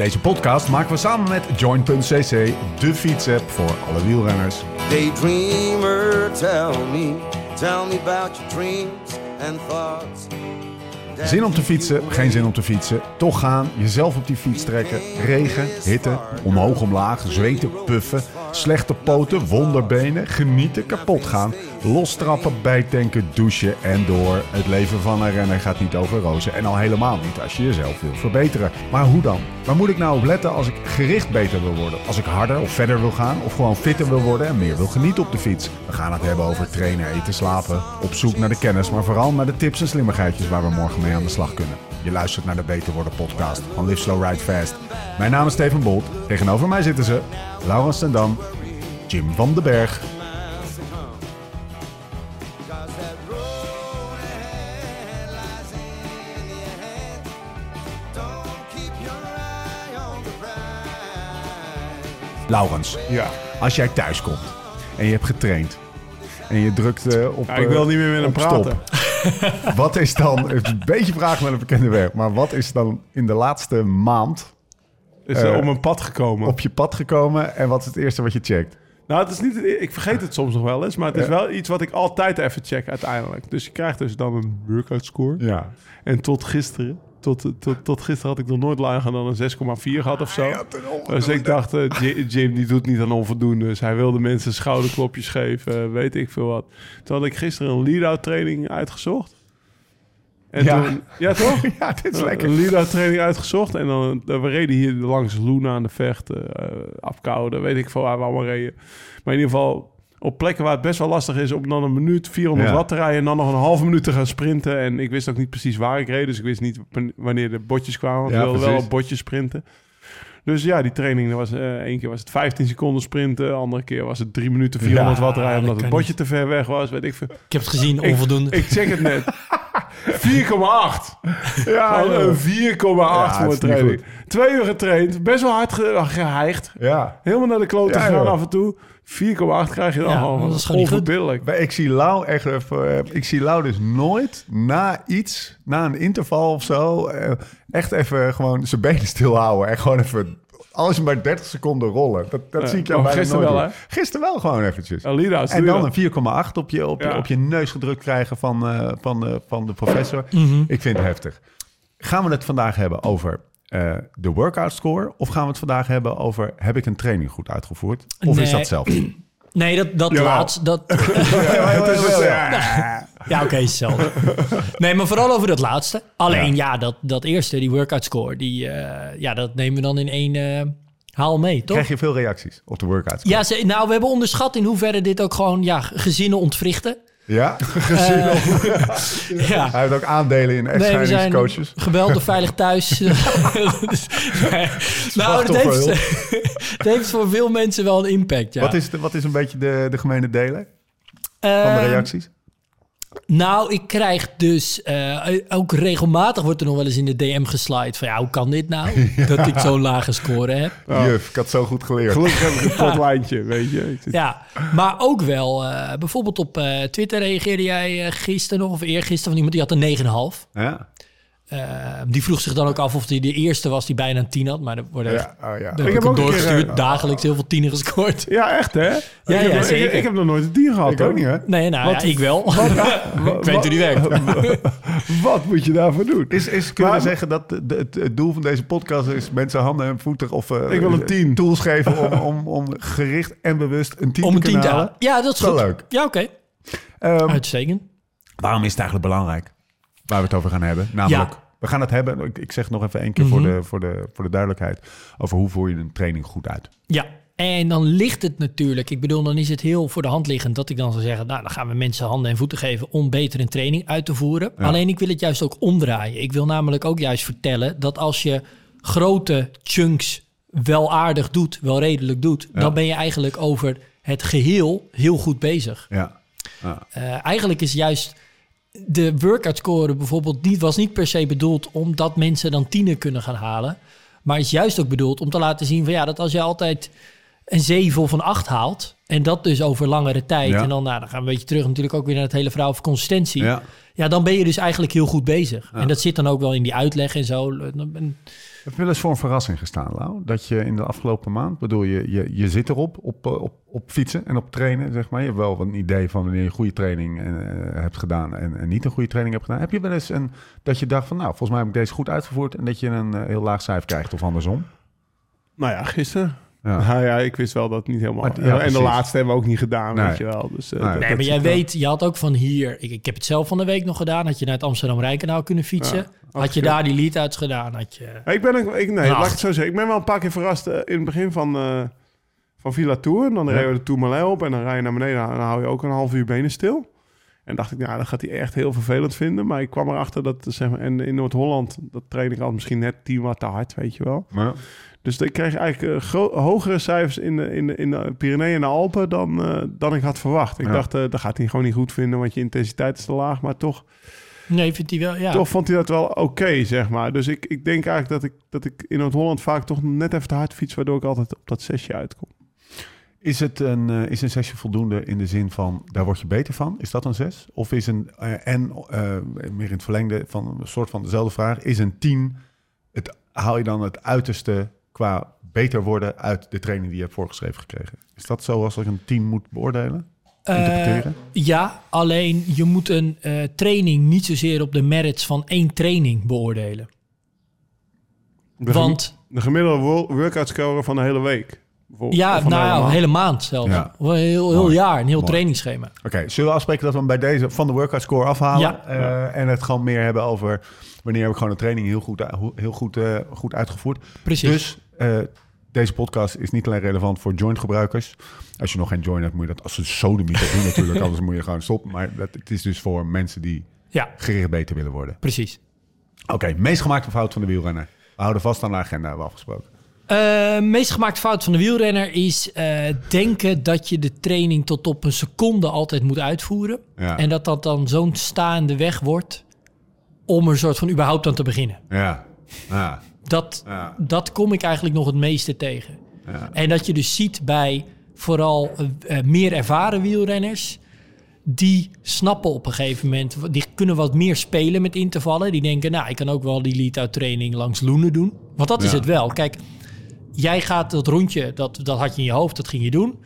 Deze podcast maken we samen met Join.cc, de fietsapp voor alle wielrenners. Daydreamer, tell me, tell me about your dreams and thoughts. Zin om te fietsen, geen zin om te fietsen. Toch gaan, jezelf op die fiets trekken. Regen, hitte, omhoog, omlaag, zweten, puffen. Slechte poten, wonderbenen, genieten, kapot gaan. Lostrappen, bijtanken, douchen en door. Het leven van een renner gaat niet over rozen. En al helemaal niet als je jezelf wil verbeteren. Maar hoe dan? Waar moet ik nou op letten als ik gericht beter wil worden? Als ik harder of verder wil gaan? Of gewoon fitter wil worden en meer wil genieten op de fiets? We gaan het hebben over trainen, eten, slapen. Op zoek naar de kennis, maar vooral naar de tips en slimmigheidjes waar we morgen mee aan de slag kunnen. Je luistert naar de Beter Worden podcast van Live Slow Ride Fast. Mijn naam is Steven Bolt. Tegenover mij zitten ze Laurens ten Dam, Jim van den Berg Laurens, Ja. als jij thuis komt en je hebt getraind en je drukt eh, op. Ja, ik wil eh, niet meer met hem praten. Wat is dan, een beetje vraag met een bekende weg, maar wat is dan in de laatste maand Is Eh, op mijn pad gekomen. op je pad gekomen en wat is het eerste wat je checkt? Nou, het is niet, ik vergeet het soms nog wel eens, maar het is Ja. wel iets wat ik altijd even check uiteindelijk. Dus je krijgt dus dan een workout score. Ja. En tot gisteren, tot, tot, tot gisteren had ik nog nooit lager dan een 6,4 gehad of zo. Dus ik dacht, J- Jim die doet niet aan onvoldoende. Dus hij wilde mensen schouderklopjes geven, eh, weet ik veel wat. Toen had ik gisteren een lead-out training uitgezocht. En Ja. toen, ja toch? Ja, dit is lekker. Een lead-out training uitgezocht. En dan, dan we reden hier langs Luna aan de vecht, eh afkouden, weet ik veel waar we allemaal reden. Maar in ieder geval op plekken waar het best wel lastig is om dan een minuut 400 Ja. watt te rijden en dan nog een halve minuut te gaan sprinten. En ik wist ook niet precies waar ik reed, dus ik wist niet wanneer de botjes kwamen. Ja, ik wilde wel op botjes sprinten. Dus ja, die training, dat was, eh één keer was het 15 seconden sprinten, andere keer was het 3 minuten 400 Ja, watt rijden omdat dat het botje te ver weg was, weet ik veel. Ik heb het gezien, onvoldoende. Ik check het net. 4,8. Ja, Gewoon joh. een 4,8 Ja, voor het een training. Twee uur getraind, best wel hard ge- geheigd. ja. Helemaal naar de klote Ja, joh. af en toe. 4,8 krijg je dan Ja, gewoon. dat is gewoon niet goed. onverbiddelijk. Maar Ik zie Lau echt even, eh, ik zie Lau dus nooit na iets, na een interval of zo, eh, echt even gewoon zijn benen stilhouden. En gewoon even, alles maar 30 seconden rollen. Dat, dat Ja, zie ik jou bijna gisteren nooit wel, doen. Gisteren wel gewoon eventjes. En dan een 4,8 op je, op, je, Ja. op je neus gedrukt krijgen van, eh, van, de, van de professor. Mhm. Ik vind het heftig. Gaan we het vandaag hebben over eh, de workout score? Of gaan we het vandaag hebben over heb ik een training goed uitgevoerd? Of is dat zelf? Nee, dat, dat laatst. Dat, is wel, ja, oké, is hetzelfde. Nee, maar vooral over dat laatste. Alleen, ja, dat, dat eerste, die workout score, die, eh, ja, dat nemen we dan in één eh, haal mee, toch? Krijg je veel reacties op de workout score? Ja, ze, nou, we hebben onderschat in hoeverre dit ook gewoon ja, gezinnen ontwrichten. Ja? Ja. Hij heeft ook aandelen in Nee, echtscheidingscoaches. gebeld door Veilig Thuis. Dus, nee. Nou, het heeft, het heeft voor veel mensen wel een impact, ja. Wat, is de, wat is een beetje de, de gemene deler van de Ehm, reacties? Nou, ik krijg dus eh, ook regelmatig wordt er nog wel eens in de DM geslide van ja, hoe kan dit nou dat ik zo'n lage score heb? Juf, ik had zo goed geleerd. Gelukkig heb ik een kort lijntje, weet je. Ja, maar ook wel eh, bijvoorbeeld op eh, Twitter reageerde jij gisteren nog of eergisteren van iemand die had een 9,5. Ja, Eh, die vroeg zich dan ook af of hij de eerste was die bijna een 10 had, maar er worden ja, oh, ja. Ik heb heb ik hem ook een keer, doorgestuurd, eh, dagelijks heel veel tienen gescoord. Ja, echt hè? ik, heb ja, nog- zeker. Ik, ik heb nog nooit een 10 gehad. Ik ook niet, hè? Nee, nou Wat- ja, ik wel. ik weet hoe die werkt. Wat moet je daarvoor doen? Is, is, kunnen Maar- we zeggen dat de, het, het doel van deze podcast is mensen handen en voeten of eh, Ik wil een 10. tools geven om, om, om gericht en bewust een 10 Om een te 10 kunnen te halen? Ja, dat is Wel goed. leuk. Ja, oké. Ehm, Uitstekend. waarom is het eigenlijk belangrijk waar we het over gaan hebben? Namelijk, Ja. we gaan het hebben, ik, ik zeg het nog even één keer voor, Mhm. de, voor, de, voor de duidelijkheid, over hoe voer je een training goed uit. Ja, en dan ligt het natuurlijk. Ik bedoel, dan is het heel voor de hand liggend dat ik dan zou zeggen, nou, dan gaan we mensen handen en voeten geven om beter een training uit te voeren. Ja. Alleen ik wil het juist ook omdraaien. Ik wil namelijk ook juist vertellen dat als je grote chunks wel aardig doet, wel redelijk doet, Ja. dan ben je eigenlijk over het geheel heel goed bezig. Ja. Eh, eigenlijk is juist de workout score bijvoorbeeld niet, was niet per se bedoeld omdat mensen dan tienen kunnen gaan halen. Maar is juist ook bedoeld om te laten zien van ja, dat als je altijd een 7 of een 8 haalt, En dat dus over langere tijd. Ja. En dan, nou, dan gaan we een beetje terug natuurlijk ook weer naar het hele verhaal over consistentie. Ja. Ja, dan ben je dus eigenlijk heel goed bezig. Ja. En dat zit dan ook wel in die uitleg en zo. En- Heb je wel eens voor een verrassing gestaan, Lau? Dat je in de afgelopen maand, bedoel je, je, je zit erop, op, eh, op, op fietsen en op trainen, zeg maar. Je hebt wel een idee van wanneer je een goede training eh, hebt gedaan en, niet een goede training hebt gedaan. Heb je wel eens een, dat je dacht van, nou, volgens mij heb ik deze goed uitgevoerd en dat je een eh, heel laag cijfer krijgt of andersom? Nou ja, gisteren. Ja. Ja. ja, ik wist wel dat niet helemaal... Maar- ja, en de laatste hebben we ook niet gedaan, Nee. weet je wel. Dus, eh, Nee. dat- Nee, dat maar jij wel. weet, je had ook van hier... Ik, ik heb het zelf van de week nog gedaan. Had je naar het Amsterdam-Rijnkanaal kunnen fietsen. Ja, had je daar die lead-outs gedaan. Had je... Ik ben, ook- ik, nee, Een laat ik het zo zeggen. Ik ben wel een paar keer verrast eh, in het begin van, eh, van Villa Tour. Dan Ja. rijden we de Tourmalet op en dan rij je naar beneden. En dan hou je ook een half uur benen stil. En dacht ik, nou, dat gaat hij echt heel vervelend vinden. Maar ik kwam erachter dat, zeg maar, en in Noord-Holland, dat train ik al misschien net 10 watt te hard, weet je wel. Maar, Dus ik kreeg eigenlijk eh, hogere cijfers in de, in de, in de Pyreneeën en de Alpen dan, eh, dan ik had verwacht. Ik Ja. dacht, eh dat gaat hij gewoon niet goed vinden, want je intensiteit is te laag. Maar toch, Nee, vindt hij wel, ja. toch vond hij dat wel oké, zeg maar. Dus ik, ik denk eigenlijk dat ik, dat ik in Noord-Holland vaak toch net even te hard fiets, waardoor ik altijd op dat zesje uitkom. is het een, is een zesje voldoende in de zin van, daar word je beter van? Is dat een zes? Of is een, en eh, meer in het verlengde van een soort van dezelfde vraag, is een tien, het, haal je dan het uiterste qua beter worden uit de training die je hebt voorgeschreven gekregen? Is dat zo als ik een tien moet beoordelen? Eh, interpreteren? ja, alleen je moet een eh, training niet zozeer op de merits van één training beoordelen. De, Want de gemiddelde wo- workout score van de hele week. bijvoorbeeld. ja, nou hele een maand. hele maand zelfs. Ja. Heel, heel Mooi. jaar, een heel Mooi. trainingsschema. Oké, zullen we afspreken dat we hem bij deze van de workout score afhalen? Ja. Eh, En het gewoon meer hebben over wanneer heb ik gewoon een training heel goed, heel goed, eh, goed uitgevoerd. Precies. Dus eh, deze podcast is niet alleen relevant voor joint gebruikers. Als je nog geen joint hebt, moet je dat als een sodemieter doen natuurlijk. Anders moet je gewoon stoppen. Maar dat, het is dus voor mensen die ja, gericht beter willen worden. precies. Oké, meest gemaakte fout van de wielrenner. We houden vast aan de agenda, hebben we afgesproken. Eh, meest gemaakte fout van de wielrenner is eh, denken dat je de training tot op een seconde altijd moet uitvoeren. Ja. En dat dat dan zo'n staande weg wordt om er soort van überhaupt aan te beginnen. Ja, ja, Dat, Ja. dat kom ik eigenlijk nog het meeste tegen. ja. En dat je dus ziet bij vooral eh, eh, meer ervaren wielrenners. Die snappen op een gegeven moment, die kunnen wat meer spelen met intervallen. Die denken, nou, ik kan ook wel die lead-out training langs Loenen doen. Want dat is het wel. Kijk, jij gaat dat rondje, dat, dat had je in je hoofd, dat ging je doen.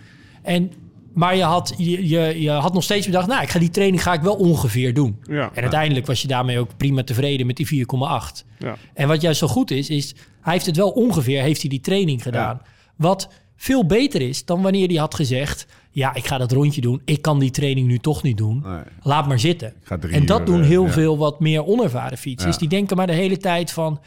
En, maar je had, je, je, je had nog steeds bedacht, nou, ik ga die training ga ik wel ongeveer doen. Ja. En uiteindelijk was je daarmee ook prima tevreden met die 4,8. Ja. En wat juist zo goed is, is hij heeft het wel ongeveer, heeft hij die training gedaan. Wat veel beter is dan wanneer hij had gezegd, ja, ik ga dat rondje doen. Ik kan die training nu toch niet doen. Nee. Laat maar zitten. En dat uur, doen eh, heel ja. veel wat meer onervaren fietsers. Ja. Die denken maar de hele tijd van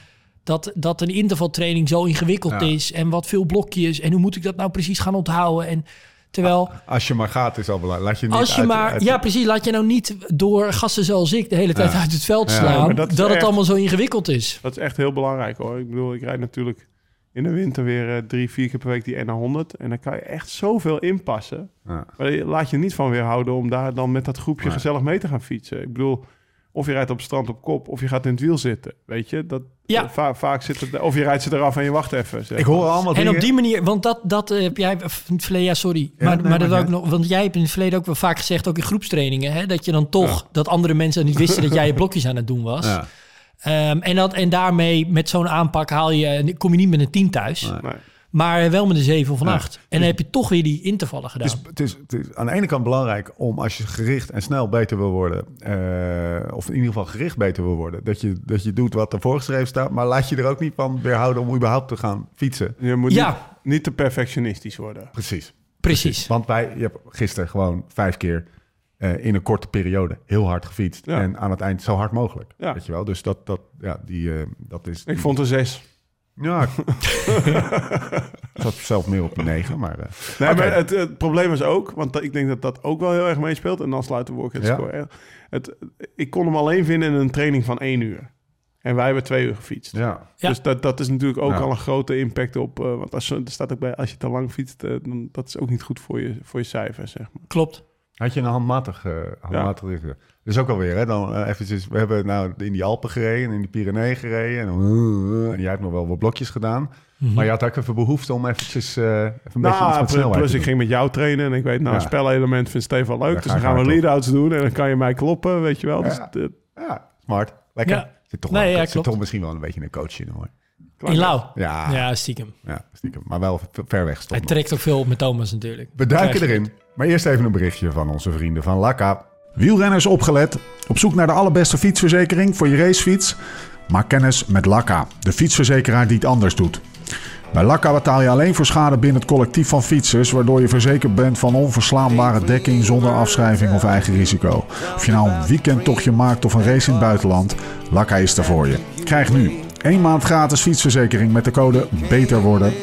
dat, dat een intervaltraining zo ingewikkeld Ja. is en wat veel blokjes en hoe moet ik dat nou precies gaan onthouden en terwijl Als je maar gaat, is al belangrijk. Laat je niet als je uit- maar, uit- ja precies, laat je nou niet door gasten zoals ik de hele tijd Ja. uit het veld slaan dat, het allemaal zo ingewikkeld is. Dat is echt heel belangrijk hoor. Ik bedoel, ik rijd natuurlijk in de winter weer eh, drie, vier keer per week die NA100. En dan kan je echt zoveel inpassen. Ja. Maar je laat je niet van weerhouden om daar dan met dat groepje gezellig mee te gaan fietsen. Ik bedoel, of je rijdt op het strand op kop, of je gaat in het wiel zitten. Weet je, dat, Ja. eh, va- vaak zit het, of je rijdt ze eraf en je wacht even. zeg Ik hoor allemaal En dingen. op die manier, want dat, dat eh, heb jij in het verleden, ja, sorry. Ja, maar, nee, maar dat maar ja. nog, want jij hebt in het verleden ook wel vaak gezegd, ook in groepstrainingen, hè, dat je dan toch, dat andere mensen niet wisten dat jij je blokjes aan het doen was. Ja. Ehm, en, dat, en daarmee, met zo'n aanpak, haal je, kom je niet met een 10 thuis, Nee. Nee. Maar wel met een 7 of een Ja. 8. En dan heb je toch weer die intervallen gedaan. Het is, het, is, het is aan de ene kant belangrijk om als je gericht en snel beter wil worden, eh, of in ieder geval gericht beter wil worden, dat je, dat je doet wat er voorgeschreven staat, maar laat je er ook niet van weerhouden om überhaupt te gaan fietsen. Je moet Ja. niet, niet te perfectionistisch worden. Precies. Precies. Want wij, je hebt gisteren gewoon vijf keer eh, in een korte periode heel hard gefietst. Ja. En aan het eind zo hard mogelijk. Ja. Weet je wel? Dus dat, dat, ja, die, eh, dat is... Ik vond een zes. Ja, ik zat zelf meer op een negen, maar... eh, Nee, maar het, het probleem is ook, want ik denk dat dat ook wel heel erg meespeelt. En dan sluiten we ook het Ja. score. Het, ik kon hem alleen vinden in een training van één uur. En wij hebben twee uur gefietst. ja. Ja. Dus dat, dat is natuurlijk ook Ja. al een grote impact op. eh, want als, er staat ook bij, als je te lang fietst, eh, dan, dat is ook niet goed voor je, voor je cijfers, zeg maar. Klopt. Had je een handmatig, eh handmatig. Dat is ook alweer, hè? Dan eh, eventjes, we hebben nou in die Alpen gereden en in die Pyreneeën gereden. En, dan, en jij hebt nog wel wat blokjes gedaan. Maar je had ook even behoefte om eventjes eh, even een beetje iets Nou, met plus, snelheid plus te ik ging met jou trainen en ik weet, nou, Ja. spelelement vindt Stefan leuk. Ja, dus dan gaan we lead-outs doen en dan kan je mij kloppen, weet je wel. Dus, Ja. eh, Ja, smart. Lekker. Ja. Zit toch, Nee, wel, ja, zit toch misschien wel een beetje een coach in, hoor. In Lau. Ja, ja. Ja, stiekem. stiekem. Maar wel ver weg Hij stond. trekt ook veel op met Thomas natuurlijk. We duiken erin. Maar eerst even een berichtje van onze vrienden van Lakka. Wielrenners opgelet. Op zoek naar de allerbeste fietsverzekering voor je racefiets? Maak kennis met Lakka, de fietsverzekeraar die het anders doet. Bij Lakka betaal je alleen voor schade binnen het collectief van fietsers, waardoor je verzekerd bent van onverslaanbare dekking zonder afschrijving of eigen risico. Of je nou een weekendtochtje maakt of een race in het buitenland, Lakka is er voor je. Krijg nu één maand gratis fietsverzekering met de code BETER worden.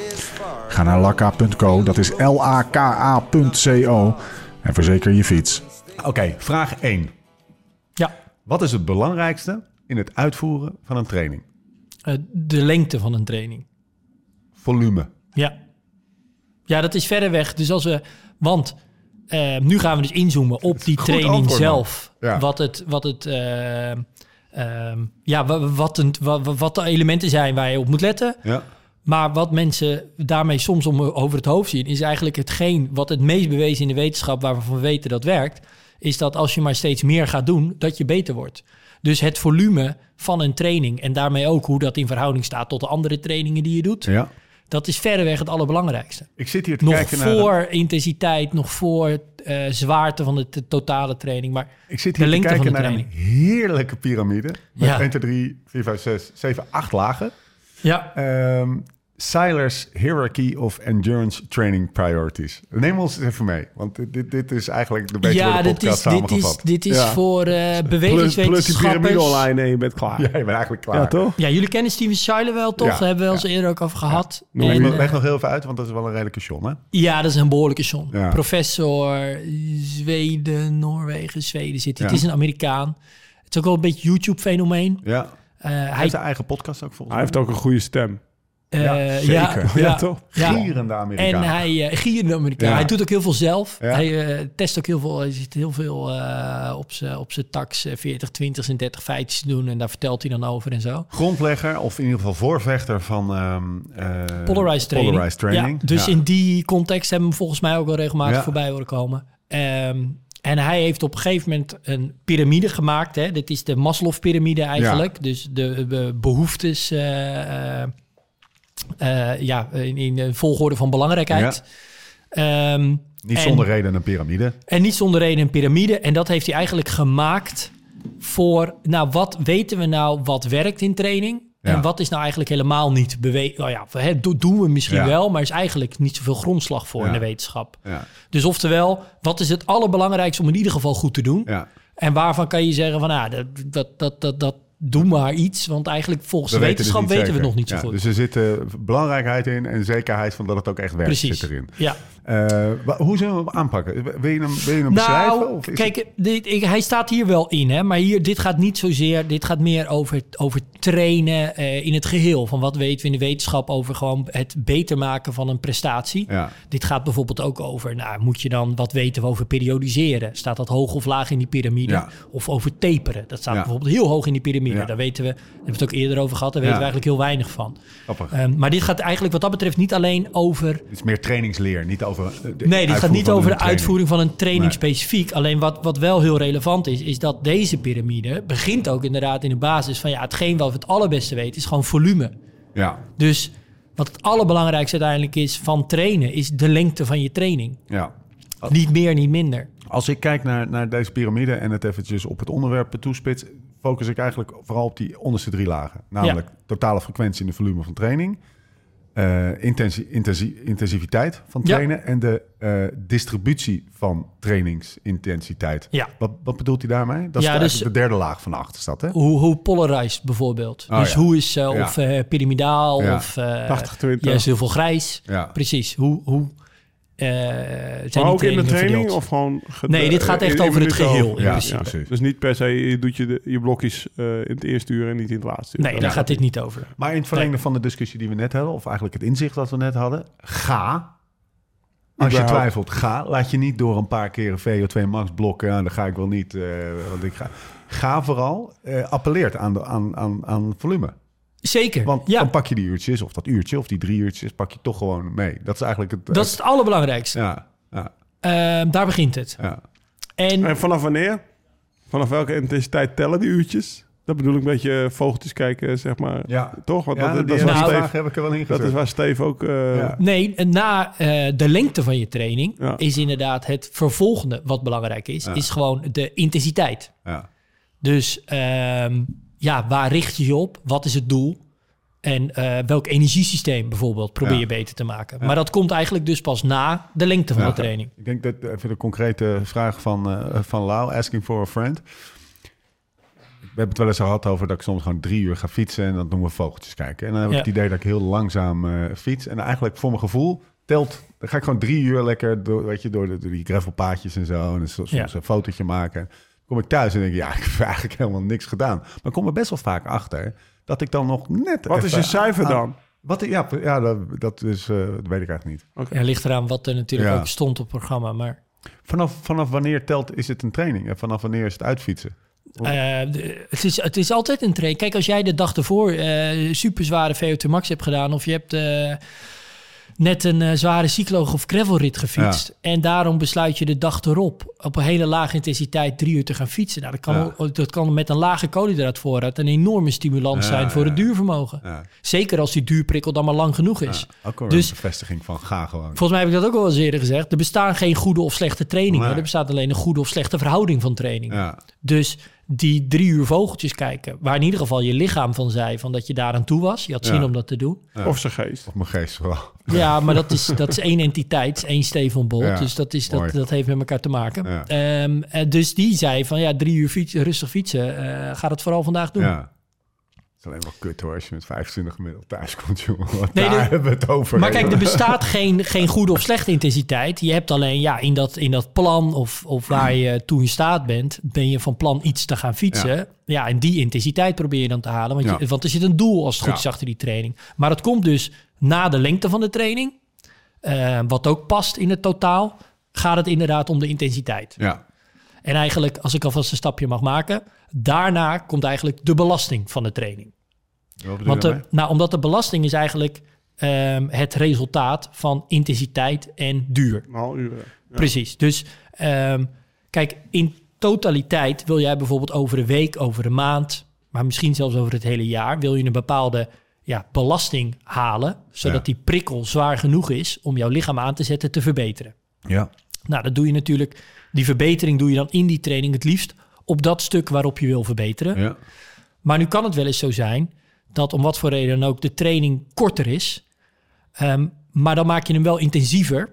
Ga naar lakka.co, dat is L-A-K-A.co en verzeker je fiets. Oké, vraag 1. Ja, Wat is het belangrijkste in het uitvoeren van een training? eh, de lengte van een training. Volume. Ja. Ja, dat is verder weg. Dus als we... Want eh, nu gaan we dus inzoomen op die training antwoord, zelf. Ja. Wat het... Wat het eh, ehm, ja, wa- wat, een, wa- wa- wat de elementen zijn waar je op moet letten. Ja. Maar wat mensen daarmee soms om, over het hoofd zien, is eigenlijk hetgeen wat het meest bewezen in de wetenschap, waar we van weten dat werkt, is dat als je maar steeds meer gaat doen, dat je beter wordt. Dus het volume van een training en daarmee ook hoe dat in verhouding staat tot de andere trainingen die je doet, ja. dat is verreweg het allerbelangrijkste. Ik zit hier te Nog kijken naar... voor intensiteit, nog voor eh, zwaarte van de totale training. Maar Ik zit de hier te lengte van kijken de naar een training. heerlijke piramide. Met Ja. 1, 2, 3, 4, 5, 6, 7, 8 lagen. Ja, Ehm Seiler's Hierarchy of Endurance Training Priorities. Neem ons even mee. Want dit, dit, dit is eigenlijk de beetje ja voor de dit, podcast is, dit, is, dit is Ja. voor eh plus, plus die bewegingswetenschappers. piramide online en je bent klaar. Ja, je bent eigenlijk klaar. Ja, toch? Ja, jullie kennen Steven Schuyler wel, toch? Ja, Daar hebben we wel ja. eens eerder ook over gehad. Leg, En, nog- eh, leg nog heel even uit, want dat is wel een redelijke John, hè? ja, dat is een behoorlijke John. Ja. Professor, Zweden, Noorwegen, Zweden zit hij. Ja. Het is een Amerikaan. Het is ook wel een beetje YouTube-fenomeen. Ja. Eh, Hij hij, heeft zijn eigen podcast ook volgens Hij heeft ook een goede stem. Eh, Ja, ja, zeker. ja, Ja, toch? ja. Gierende Amerikaan. En hij uh, gierende Amerikaan. Ja. Hij doet ook heel veel zelf. Ja. Hij eh, test ook heel veel. Hij zit heel veel eh, op zijn op zijn tax eh, 40, 20 en 30 feitjes te doen. En daar vertelt hij dan over en zo. Grondlegger, of in ieder geval voorvechter van... ehm eh, Polarized training. Polarized training. Ja, dus Ja. in die context hebben we hem volgens mij ook wel regelmatig Ja. voorbij horen komen. Ehm, en hij heeft op een gegeven moment een piramide gemaakt. Hè? Dit is de Maslow-pyramide eigenlijk. Dus de, de behoeftes eh, eh, ja, in, in de volgorde van belangrijkheid. Ehm, Niet en- zonder reden een piramide. en niet zonder reden een piramide. En dat heeft hij eigenlijk gemaakt voor... Nou, wat weten we nou wat werkt in training? Ja. En wat is nou eigenlijk helemaal niet bewezen? Nou ja, hè, do- doen we misschien Ja. wel, maar is eigenlijk niet zoveel grondslag voor in de wetenschap. Ja. Dus oftewel, wat is het allerbelangrijkste om in ieder geval goed te doen? ja. En waarvan kan je zeggen van, dat, dat, dat, dat, dat doe maar iets. Want eigenlijk volgens We de weten wetenschap weten, we nog niet zo Ja, goed. Dus er zit eh, belangrijkheid in en zekerheid van dat het ook echt werkt Precies. zit erin. Ja. Eh, hoe zullen we hem aanpakken? Wil je hem, wil je hem beschrijven? Nou, Of is kijk, dit, ik, hij staat hier wel in, hè, maar hier, dit gaat niet zozeer, dit gaat meer over, over trainen eh, in het geheel. Van wat weten we in de wetenschap over gewoon het beter maken van een prestatie. Ja. Dit gaat bijvoorbeeld ook over, nou, moet je dan wat weten we over periodiseren? Staat dat hoog of laag in die piramide? Ja. Of over taperen? Dat staat Ja. bijvoorbeeld heel hoog in die piramide. Daar weten we, daar hebben we het ook eerder over gehad, daar weten we eigenlijk heel weinig van. Ehm, maar dit gaat eigenlijk wat dat betreft niet alleen over Het is meer trainingsleer, niet over. Eh, de Nee, dit gaat niet over de uitvoering van een training Nee. specifiek. Alleen wat, wat wel heel relevant is, is dat deze piramide begint ook inderdaad in de basis van ja, hetgeen wat we het allerbeste weten is gewoon volume. Ja, Dus wat het allerbelangrijkste uiteindelijk is van trainen, is de lengte van je training. ja. Niet meer, niet minder. Als ik kijk naar, naar deze piramide en het eventjes op het onderwerp toespits, focus ik eigenlijk vooral op die onderste drie lagen. Namelijk totale frequentie en de volume van training, intensi- intensi- intensiviteit van Ja. trainen en de eh, distributie van trainingsintensiteit. Ja. Wat, wat bedoelt hij daarmee? Dat is Ja, de, dus- de derde laag van de achterstad, hè? Hoe, hoe polarized bijvoorbeeld. Oh, dus ja. hoe is, Ja. of piramidaal Ja. of eh 80-20. juist heel veel grijs. Ja. Precies. Hoe, hoe eh, zijn die Maar ook in de training verdeeld? of gewoon... ge- Nee, dit gaat echt in- in over het geheel, Ja, principe. ja. Precies. Dus niet per se, je doet je, de, je blokjes eh, in het eerste uur en niet in het laatste uur. Nee, Dat- daar ja. gaat dit niet over. Maar in het verlengde van de discussie die we net hadden, of eigenlijk het inzicht dat we net hadden, ga Als je twijfelt, ga. Laat je niet door een paar keer een VO2 max blokken. Ja, dan ga ik wel niet. eh, want ik ga. Ga vooral. eh appelleert aan, de, aan, aan, aan volume. Zeker. Want ja, dan pak je die uurtjes, of dat uurtje, of die drie uurtjes, pak je toch gewoon mee. Dat is eigenlijk het. dat is het allerbelangrijkste. Ja, ja, Ehm, daar begint het. ja. En En vanaf wanneer? Vanaf welke intensiteit tellen die uurtjes? Dat bedoel ik een beetje vogeltjes kijken, zeg maar. Ja. Toch? Want ja dat, die dat, is waar Nou, Steve, heb ik er wel in dat is waar Steve ook... eh, Ja. nee, na eh, de lengte van je training Ja. is inderdaad het vervolgende wat belangrijk is, Ja. is gewoon de intensiteit. Ja. Dus ehm, ja, waar richt je je op? Wat is het doel? En eh, welk energiesysteem bijvoorbeeld probeer Ja. je beter te maken. Maar dat komt eigenlijk dus pas na de lengte van Ja. de training. Ik denk dat even de concrete vraag van, eh, van Lau, asking for a friend. We hebben het wel eens gehad over dat ik soms gewoon drie uur ga fietsen en dan doen we vogeltjes kijken. En dan heb ik het idee dat ik heel langzaam eh, fiets. En eigenlijk voor mijn gevoel telt, dan ga ik gewoon drie uur lekker door, weet je, door, de, door die gravelpaadjes en zo. En soms een fotootje maken. Kom ik thuis en denk ik, ja, ik heb eigenlijk helemaal niks gedaan. Maar ik kom er best wel vaak achter dat ik dan nog net Wat is je cijfer aan- dan? Wat, ja, ja dat, dat, is, eh, dat weet ik eigenlijk niet. Ja, ligt eraan wat er natuurlijk Ja. ook stond op het programma. Maar Vanaf, vanaf wanneer telt, is het een training? En vanaf wanneer is het uitfietsen? eh, het, is, het is altijd een training. Kijk, als jij de dag ervoor eh super zware VO2 max hebt gedaan... of je hebt eh, net een eh, zware cyclo- of gravelrit gefietst... en daarom besluit je de dag erop op een hele lage intensiteit drie uur te gaan fietsen. Nou, dat, kan, Ja. al- dat kan met een lage koolhydraatvoorraad een enorme stimulans Ja, zijn voor het duurvermogen. Zeker als die duurprikkel dan maar lang genoeg is. ook Dus- een bevestiging van ga gewoon. Volgens mij heb ik dat ook al eens eerder gezegd. Er bestaan geen goede of slechte trainingen. Er bestaat alleen een goede of slechte verhouding van trainingen. Dus die drie uur vogeltjes kijken, waar in ieder geval je lichaam van zei van dat je daar aan toe was. Je had zin Ja. om dat te doen. Ja. Of zijn geest? op mijn geest vooral. Ja, maar dat is, dat is één entiteit, één Stefan Bolt. Ja, dus dat, is, mooi. dat, dat heeft met elkaar te maken. Ja. Ehm, eh, dus die zei van ja, drie uur fietsen, rustig fietsen. eh ga dat vooral vandaag doen. Ja. Alleen wel kut hoor, als je met 25 gemiddeld thuis komt, jongen. Nee, daar de- hebben we het over. Maar kijk, er bestaat geen, geen goede of slechte intensiteit. Je hebt alleen ja, in, dat, in dat plan of, of waar je toe in staat bent, ben je van plan iets te gaan fietsen. Ja, en die intensiteit probeer je dan te halen. Want, je, want er zit een doel als het goed Ja. is achter die training. Maar het komt dus na de lengte van de training. eh, wat ook past in het totaal, gaat het inderdaad om de intensiteit. Ja, En eigenlijk, als ik alvast een stapje mag maken, daarna komt eigenlijk de belasting van de training. Want de, daarmee? nou, omdat de belasting is eigenlijk ehm, het resultaat van intensiteit en duur. Uur. Ja. Precies. Dus ehm, kijk, in totaliteit wil jij bijvoorbeeld over een week, over een maand, maar misschien zelfs over het hele jaar, wil je een bepaalde ja, belasting halen, zodat Ja. die prikkel zwaar genoeg is om jouw lichaam aan te zetten te verbeteren. Ja, Nou, dat doe je natuurlijk, die verbetering doe je dan in die training het liefst op dat stuk waarop je wil verbeteren. ja, Maar nu kan het wel eens zo zijn dat om wat voor reden dan ook de training korter is. Ehm, maar dan maak je hem wel intensiever,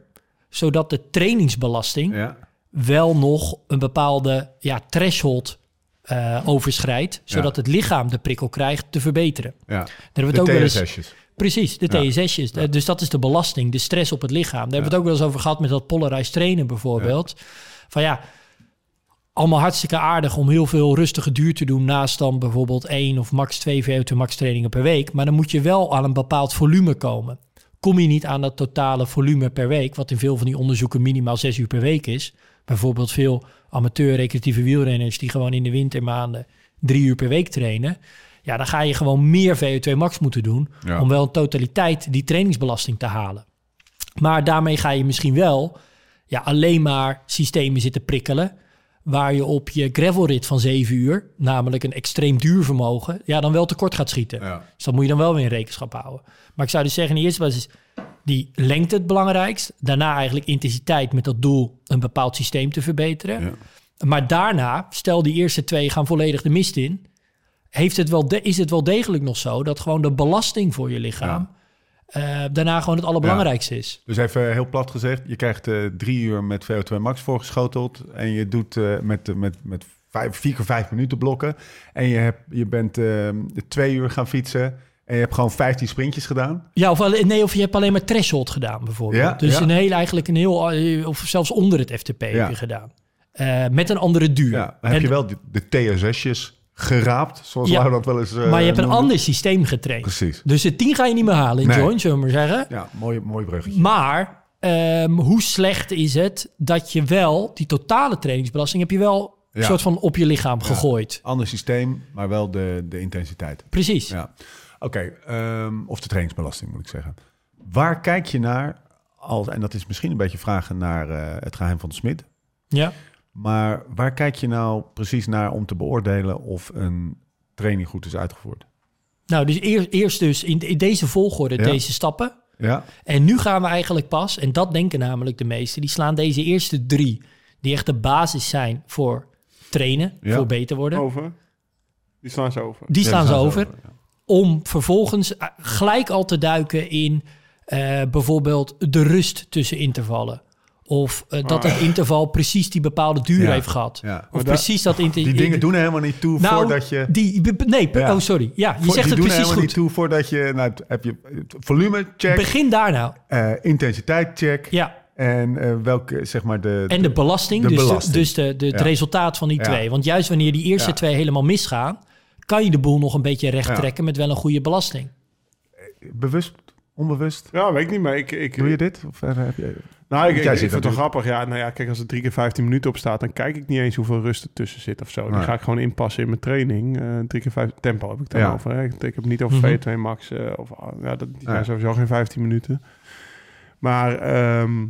zodat de trainingsbelasting ja. wel nog een bepaalde ja, threshold eh, overschrijdt, zodat het lichaam de prikkel krijgt te verbeteren. ja. Daar hebben we het De ook wel eens. Precies, de. TSS'jes. Eh, Dus dat is de belasting, de stress op het lichaam. Daar hebben we het ook wel eens over gehad met dat polarized trainen bijvoorbeeld. Van ja, allemaal hartstikke aardig om heel veel rustige duur te doen naast dan bijvoorbeeld één of max twee VO2 max trainingen per week. Maar dan moet je wel aan een bepaald volume komen. Kom je niet aan dat totale volume per week, wat in veel van die onderzoeken minimaal zes uur per week is. Bijvoorbeeld veel amateur recreatieve wielrenners die gewoon in de wintermaanden drie uur per week trainen. Ja, dan ga je gewoon meer VO2 max moeten doen Ja. om wel in totaliteit die trainingsbelasting te halen. Maar daarmee ga je misschien wel ja, alleen maar systemen zitten prikkelen. Waar je op je gravelrit van 7 uur, namelijk een extreem duur vermogen, ja, dan wel tekort gaat schieten. Ja. Dus dat moet je dan wel weer in rekenschap houden. Maar ik zou dus zeggen, in de eerste plaats is die lengte het belangrijkst. Daarna eigenlijk intensiteit met dat doel een bepaald systeem te verbeteren. Ja. Maar daarna, stel die eerste twee gaan volledig de mist in, heeft het wel de, is het wel degelijk nog zo dat gewoon de belasting voor je lichaam eh, daarna gewoon het allerbelangrijkste is. Dus even heel plat gezegd, je krijgt eh, drie uur met VO2 max voorgeschoteld. En je doet eh, met, met, met vijf, vier keer vijf minuten blokken. En je, hebt, je bent eh, twee uur gaan fietsen. En je hebt gewoon 15 sprintjes gedaan. Ja, of, alleen- nee, of je hebt alleen maar threshold gedaan bijvoorbeeld. Ja, dus ja. een heel, eigenlijk een heel, eh, of zelfs onder het FTP heb je gedaan. Eh, met een andere duur. Ja, dan heb En- je wel de, de TSS'jes geraapt, zoals Ja. Dat wel eens eh, maar je hebt een noemde. ander systeem getraind. Precies. Dus de 10 ga je niet meer halen in Nee. joint, zullen we maar zeggen. Ja, mooi, mooi bruggetje. Maar ehm, hoe slecht is het dat je wel die totale trainingsbelasting heb je wel een Ja. soort van op je lichaam gegooid. Ander systeem, maar wel de, de intensiteit. Precies. Ja. Oké, ehm, of de trainingsbelasting moet ik zeggen. Waar kijk je naar, als, en dat is misschien een beetje vragen naar eh, het geheim van de smid, Ja. Maar waar kijk je nou precies naar om te beoordelen of een training goed is uitgevoerd? Nou, dus eerst, eerst dus in, in deze volgorde Ja. deze stappen. Ja, En nu gaan we eigenlijk pas, en dat denken namelijk de meesten, die slaan deze eerste drie, die echt de basis zijn voor trainen, Ja. voor beter worden. Over. Die slaan ze over. Die slaan Ja, ze over. ja. Om vervolgens eh, gelijk al te duiken in eh, bijvoorbeeld de rust tussen intervallen. Of eh, dat het interval precies die bepaalde duur. Ja. heeft gehad. Ja. Of precies dat inter- Die dingen doen er helemaal niet toe nou, voordat je... Die, nee, Ja. oh sorry. Ja, je zegt die het doen er precies helemaal goed. niet toe voordat je... Nou, heb je volume check, Begin daar nou. eh, intensiteit check Ja. en eh, welke, zeg maar, de... En de belasting, de dus, belasting. De, dus de, de, het Ja. resultaat van die Ja. twee. Want juist wanneer die eerste Ja. twee helemaal misgaan, kan je de boel nog een beetje recht Ja. trekken met wel een goede belasting. Bewust, onbewust? Ja, weet ik niet, maar ik... ik Doe je dit? Of heb je... Nou, ik, vind het wel grappig. Ja, nou ja, kijk, als er drie keer 15 minuten op staat, dan kijk ik niet eens hoeveel rust er tussen zit of zo. Die Nee. ga ik gewoon inpassen in mijn training. Eh drie keer vijf tempo heb ik dan Ja. over. Hè. Ik, heb het niet over Mhm. V2 max. eh, of, ah, ja, dat, die zijn Ja. sowieso geen 15 minuten. Maar ehm,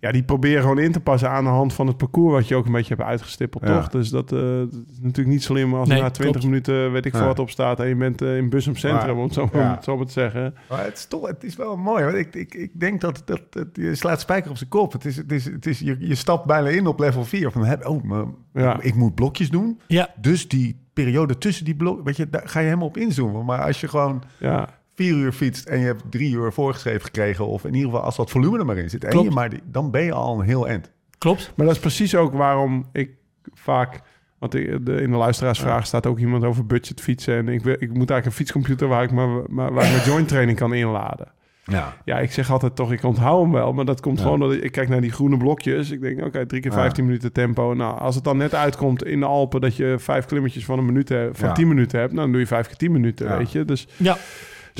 ja, die proberen gewoon in te passen aan de hand van het parcours wat je ook een beetje hebt uitgestippeld, Ja. toch? Dus dat, eh, dat is natuurlijk niet slim als Nee, na 20 klopt. minuten, weet ik veel wat op staat en je bent eh, in Bussum Centrum, Maar- om het zo, ja. om het zo maar te zeggen. Maar het is toch, het is wel mooi. Want ik, ik, ik denk dat, dat, dat je slaat spijker op zijn kop. Het is, het is, het is, je, je stapt bijna in op level 4 van heb, oh, maar Ja. ik moet blokjes doen. Ja, Dus die periode tussen die blok, weet je, daar ga je helemaal op inzoomen. Maar als je gewoon Ja, vier uur fietst en je hebt drie uur voorgeschreven gekregen, of in ieder geval als dat volume er maar in zit, en je maar die, dan ben je al een heel eind. klopt. Maar dat is precies ook waarom ik vaak... Want ik- de, in de luisteraarsvraag staat ook iemand over budget fietsen. En ik, wil- ik moet eigenlijk een fietscomputer waar ik, maar, maar, waar ik mijn joint training kan inladen. Ja. Ja, ik zeg altijd toch, ik onthoud hem wel. Maar dat komt Ja. gewoon dat ik, ik kijk naar die groene blokjes. Ik denk, oké, drie keer Ja. 15 minuten tempo. Nou, als het dan net uitkomt in de Alpen dat je vijf klimmetjes van een minuut hebt, van Ja. 10 minuten hebt, nou, dan doe je vijf keer 10 minuten, Ja. weet je. Dus, Ja,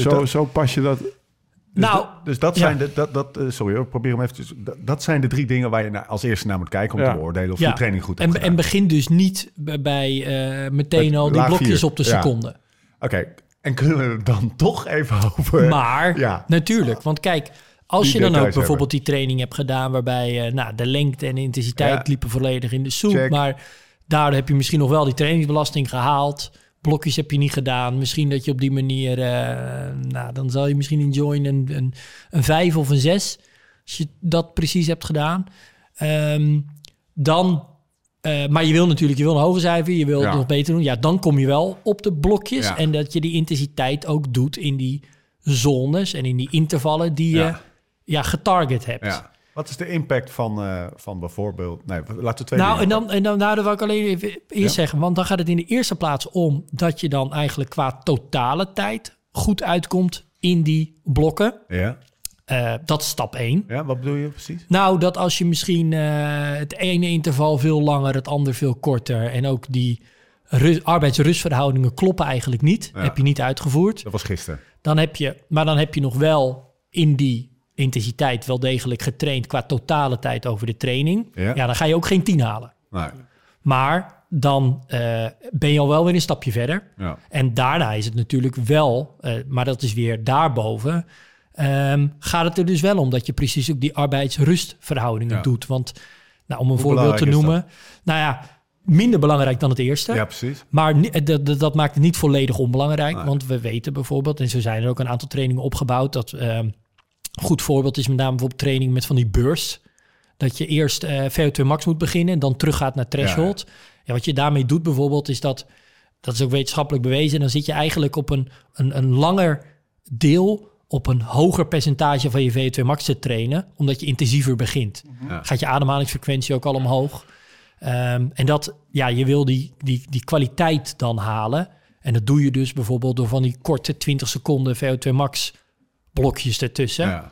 Dus zo, dat- zo pas je dat. Dus nou, dat, dus dat ja. zijn de, dat, dat, eh, sorry, hoor, probeer hem even. Dat, dat zijn de drie dingen waar je naar, als eerste naar moet kijken om Ja. te beoordelen of Ja. je training goed hebt en, en begin dus niet bij- eh, meteen Met al die blokjes vier. op de seconde. Oké, en kunnen we het dan toch even over... Maar ja. natuurlijk, want kijk, als Die je dan ook bijvoorbeeld die training hebt gedaan waarbij eh, nou, de lengte en de intensiteit liepen volledig in de soep, Check. maar daardoor heb je misschien nog wel die trainingsbelasting gehaald. Blokjes heb je niet gedaan. Misschien dat je op die manier, eh, nou, dan zal je misschien in join een, een, een vijf of een zes, als je dat precies hebt gedaan. Ehm, dan, eh, maar je wil natuurlijk, je wil een hoger cijfer, je wil Ja. het nog beter doen. Ja, dan kom je wel op de blokjes Ja. en dat je die intensiteit ook doet in die zones en in die intervallen die je Ja. ja. getarget hebt. Wat is de impact van, eh, van bijvoorbeeld... Nee, laten we twee Nou, en dan, en dan nou, dat wil ik alleen even eerst Ja. zeggen, want dan gaat het in de eerste plaats om dat je dan eigenlijk qua totale tijd goed uitkomt in die blokken. Ja, Eh, dat is stap 1. ja, wat bedoel je precies? Nou, dat als je misschien eh, het ene interval veel langer, het ander veel korter en ook die ru- arbeidsrustverhoudingen kloppen eigenlijk niet, Ja. heb je niet uitgevoerd. Dat was gisteren. Dan heb je, maar dan heb je nog wel in die intensiteit wel degelijk getraind qua totale tijd over de training. Ja. Ja, dan ga je ook geen 10 halen. Nee. Maar dan eh, ben je al wel weer een stapje verder. Ja. En daarna is het natuurlijk wel, eh, maar dat is weer daarboven, ehm, gaat het er dus wel om dat je precies ook die arbeidsrustverhoudingen Ja. doet. Want nou, om een Hoe voorbeeld te noemen, nou ja, minder belangrijk dan het eerste. ja, precies. Maar eh, dat, dat, maakt het niet volledig onbelangrijk. Nee. Want we weten bijvoorbeeld, en zo zijn er ook een aantal trainingen opgebouwd. Dat ehm, goed voorbeeld is met name bijvoorbeeld training met van die beurs. Dat je eerst eh VO2 max moet beginnen en dan teruggaat naar threshold. Ja, wat je daarmee doet bijvoorbeeld is dat, dat is ook wetenschappelijk bewezen. Dan zit je eigenlijk op een, een, een langer deel op een hoger percentage van je VO2 max te trainen, omdat je intensiever begint. Ja. Gaat je ademhalingsfrequentie ook al omhoog. Ehm, en dat, ja, je wil die, die, die kwaliteit dan halen. En dat doe je dus bijvoorbeeld door van die korte 20 seconden VO2 max blokjes ertussen. Ja.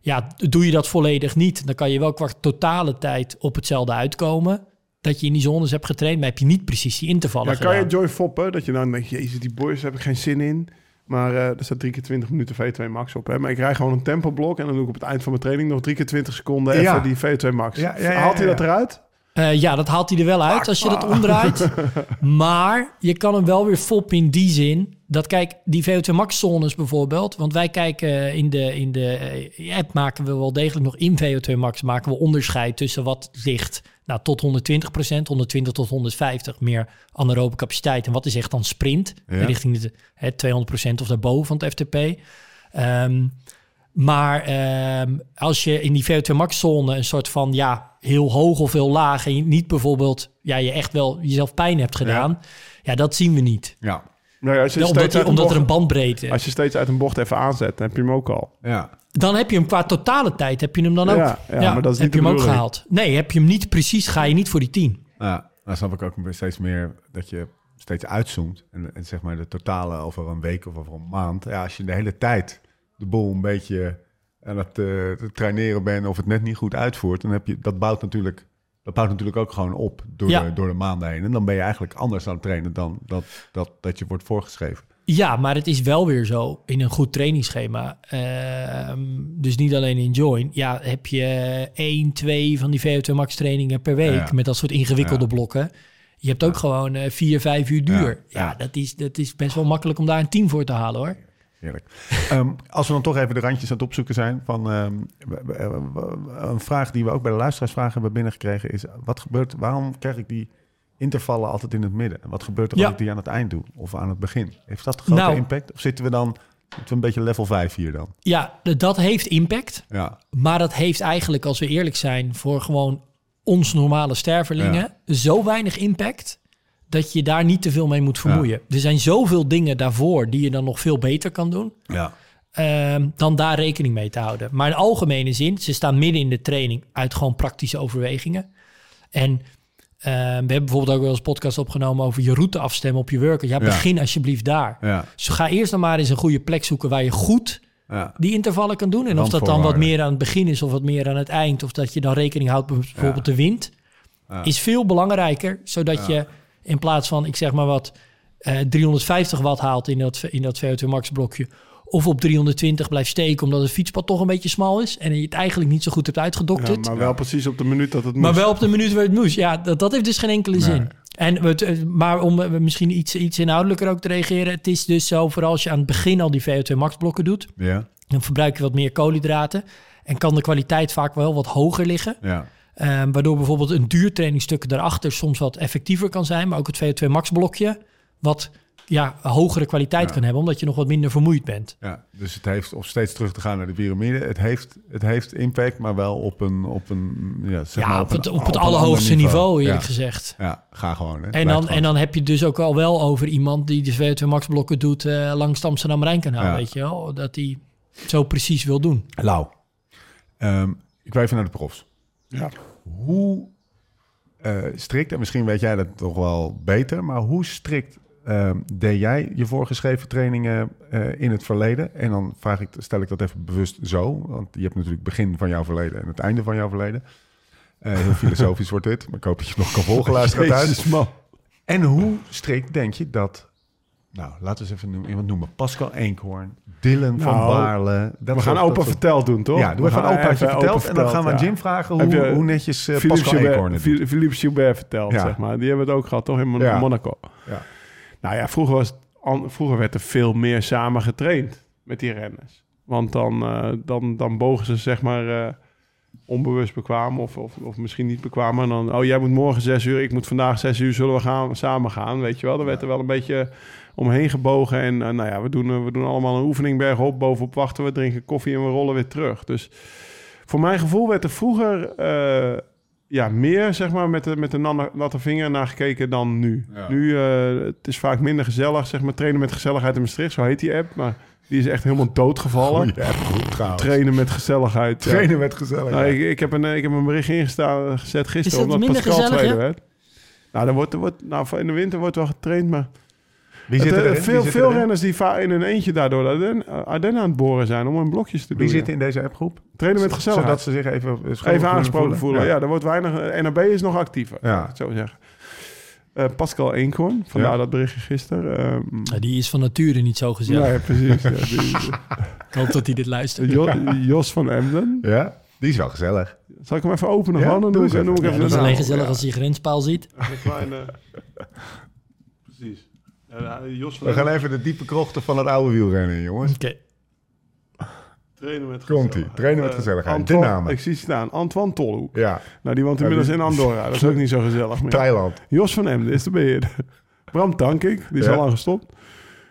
Ja. doe je dat volledig niet, dan kan je wel qua totale tijd op hetzelfde uitkomen. Dat je in die zones hebt getraind, maar heb je niet precies die intervallen Ja, kan je. Joy foppen? Dat je dan denkt, jezus, die boys heb ik geen zin in. Maar eh, er staat drie keer 20 minuten V2 max op. Hè? Maar ik rij gewoon een tempoblok en dan doe ik op het eind van mijn training nog drie keer 20 seconden Ja. even die V2 max. Ja, ja, ja, Haalt hij dat eruit? Eh, ja, dat haalt hij er wel uit als je dat omdraait. maar je kan hem wel weer foppen in die zin. Dat kijk, die VO2 max zones bijvoorbeeld. Want wij kijken in de, in de eh, app maken we wel degelijk nog in VO2 max maken we onderscheid tussen wat ligt nou, tot 120% 120 tot 150 meer anaerobe capaciteit. En wat is echt dan sprint Ja. richting de hè, 200% of daarboven van het FTP. Ehm, maar ehm, als je in die VO2 max zone een soort van ja, heel hoog of heel laag en je niet bijvoorbeeld ja, je echt wel jezelf pijn hebt gedaan, ja, dat zien we niet. Ja, Nou ja, als je Ja, omdat, die- een omdat er een bandbreedte Als je steeds uit een bocht even aanzet, dan heb je hem ook al. ja. Dan heb je hem qua totale tijd, heb je hem dan ook. Ja, ja, maar dat is heb je hem ook gehaald. Nee, heb je hem niet precies, ga je niet voor die 10. Ja, dan snap ik ook steeds meer dat je steeds uitzoomt. En, en zeg maar de totale over een week of over een maand. Ja, als je de hele tijd de boel een beetje aan het te traineren bent of het net niet goed uitvoert, dan heb je dat bouwt natuurlijk. Dat bouwt natuurlijk ook gewoon op door, Ja. de, door de maanden heen. En dan ben je eigenlijk anders aan het trainen dan dat, dat, dat je wordt voorgeschreven. Ja, maar het is wel weer zo in een goed trainingsschema. Ehm, dus niet alleen in Join. Ja, heb je één, twee van die VO2 max trainingen per week Ja. met dat soort ingewikkelde Ja. blokken. Je hebt ook gewoon eh, vier, vijf uur duur. Ja. Dat, is, dat is best wel makkelijk om daar een team voor te halen hoor. Heerlijk. Ehm, als we dan toch even de randjes aan het opzoeken zijn van ehm, w- een vraag die we ook bij de luisteraarsvragen hebben binnengekregen is: wat gebeurt? Waarom krijg ik die intervallen altijd in het midden? En wat gebeurt er als ik die aan het eind doe of aan het begin? Heeft dat een grote Nou. impact? Of zitten we dan zitten we een beetje level 5 hier dan? Ja, dat heeft impact. Ja, Maar dat heeft eigenlijk, als we eerlijk zijn, voor gewoon ons normale stervelingen zo weinig impact dat je daar niet te veel mee moet vermoeien. Er zijn zoveel dingen daarvoor die je dan nog veel beter kan doen. ja, ehm, dan daar rekening mee te houden. Maar in algemene zin, ze staan midden in de training uit gewoon praktische overwegingen. En ehm, we hebben bijvoorbeeld ook wel eens podcast opgenomen over je route afstemmen op je workout. Ja, Ja. begin alsjeblieft daar. ja, Dus ga eerst dan maar eens een goede plek zoeken waar je goed ja. die intervallen kan doen. En of dat dan wat meer aan het begin is of wat meer aan het eind. Of dat je dan rekening houdt met bijvoorbeeld de wind. Is veel belangrijker. Zodat je in plaats van, ik zeg maar wat, eh 350 watt haalt in dat, in dat VO2 max blokje. Of op 320 blijft steken omdat het fietspad toch een beetje smal is. En je het eigenlijk niet zo goed hebt Ja, uitgedokterd. maar wel precies op de minuut dat het Maar moest. wel op de minuut waar het moest. Ja, dat, dat heeft dus geen enkele zin. En het, eh, maar om eh, misschien iets, iets inhoudelijker ook te reageren. Het is dus zo, vooral als je aan het begin al die VO2 max blokken doet. ja, Dan verbruik je wat meer koolhydraten. En kan de kwaliteit vaak wel wat hoger liggen. ja. Ehm, waardoor bijvoorbeeld een duurtrainingstuk daarachter soms wat effectiever kan zijn. Maar ook het VO2 max blokje wat ja, hogere kwaliteit Ja. kan hebben. Omdat je nog wat minder vermoeid bent. Ja, dus het heeft, of steeds terug te gaan naar de piramide, het heeft, het heeft impact, maar wel op een, op een, ja, zeg ja, maar op het, een- op het allerhoogste niveau, eerlijk ja. gezegd. Ja, ga gewoon. Hè. En dan, gewoon. en dan heb je het dus ook al wel over iemand die de VO2 max blokken doet eh, langs het Amsterdam Rijnkanaal. Ja. Weet je wel? Dat hij zo precies wil doen. Lau, ehm, ik wil even naar de profs. Ja. Hoe eh, strikt, en misschien weet jij dat toch wel beter, maar hoe strikt ehm, deed jij je voorgeschreven trainingen eh, in het verleden? En dan vraag ik, stel ik dat even bewust zo, want je hebt natuurlijk het begin van jouw verleden en het einde van jouw verleden. Eh, heel filosofisch wordt dit, maar ik hoop dat je het nog kan volgen, thuis. Man. En hoe strikt denk je dat, nou laten we eens even noemen, iemand noemen, Pascal Eenkhoorn, Dylan van Nou, Baarle. We soort- gaan opa soort- verteld doen, toch? Ja, doe We even gaan even verteld. En dan gaan we aan. Jim vragen hoe, je hoe netjes uh, Philippe Pascal Eenkhoorn het doet. Philippe Gilbert verteld, Ja. zeg maar. Die hebben we het ook gehad, toch? In Ja. Monaco. Ja. Nou ja, vroeger, was het vroeger werd er veel meer samen getraind met die renners. Want dan, eh, dan, dan bogen ze zeg maar eh, onbewust bekwaam of, of, of misschien niet bekwaam. En dan, oh jij moet morgen zes uur, ik moet vandaag zes uur, zullen we gaan, samen gaan? Weet je wel, er werd er wel een beetje omheen gebogen. En eh, nou ja, we doen, eh, we doen allemaal een oefening bergop, bovenop wachten we, drinken koffie en we rollen weer terug. Dus voor mijn gevoel werd er vroeger eh, ja, meer zeg maar, met de, met de natte vinger naar gekeken dan nu. Ja. Nu uh, het is vaak minder gezellig, zeg maar, trainen met gezelligheid in Maastricht, zo heet die app. Maar die is echt helemaal doodgevallen. Goeie app, goed trouwens. Trainen met gezelligheid. ja. Trainen met gezellig. Nou, ik, ik, heb een, ik heb een bericht ingestaan, gezet gisteren, Is dat omdat minder Pascal gezellig, tweede ja? werd. Nou, dan wordt, er wordt, nou, in de winter wordt wel getraind, maar Wie zit eh, erin? veel, Wie zit veel erin? renners die in een eentje daardoor de Ardennen, Ardennen aan het boren zijn om hun blokjes te doen. Wie ja. zit in deze appgroep? Trainen met gezelligheid. Zodat ze zich even, Even aangesproken voelen. Ja. er wordt weinig. eh, NAB is nog actiever. Ja. Ja. ik Zo zeggen. Eh, Pascal Eenkorn, vandaar Ja. dat berichtje gisteren. Ehm, Ja, die is van nature niet zo gezellig. ja, ja, precies. ja, die- Ik hoop dat hij dit luistert. Jo- Jos van Emden. Ja, die is wel gezellig. Zal ik hem even openen? Ja? Dan doe doe ik, dan even. even dat is alleen gezellig Ja, als hij grenspaal ziet. een kleine... Precies. Ja, Jos We gaan even de diepe krochten van het oude wielrennen in, jongens. Oké. trainen met Komt-ie, gezelligheid. trainen met Eh, gezelligheid. De Antoine- namen. Ik zie staan. Antoine Tolhoek. Ja, Nou, die woont inmiddels die- in Andorra. Dat is ook niet zo gezellig meer. Thailand. Jos van Emden is de beheerder. Bram Tankink, die is Ja. al lang gestopt.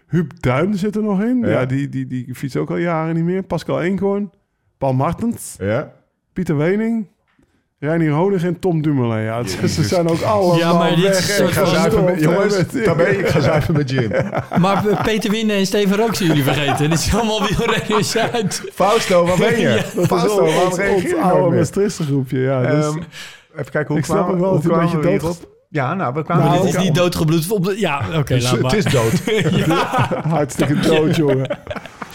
Huub Duin zit er nog in. Ja, Ja. die, die, die fietst ook al jaren niet meer. Pascal Eenkorn. Paul Martens. Ja? Pieter Wening. Reinier Honig en Tom Dumoulin. Ja, het- ze zijn ook allemaal Ja, maar dit is weg. Ik ga van zuipen met, jongens, ik ga zuipen met Jim. Maar Peter Winnen en Steven Rook zijn jullie vergeten. Dit is allemaal wielrenners uit. Fausto, waar ben je? Ja, Fausto, waarom reageer je nooit oude meer? Maastrichtse groepje. Ja, dus, Ehm, even kijken, hoe ik snap kwamen, ook wel dat een beetje dood hierop? Ja, nou, we kwamen Nou, Dit is niet doodgebloed. Op de, ja, oké, Dus laat het is dood. hartstikke dood, jongen.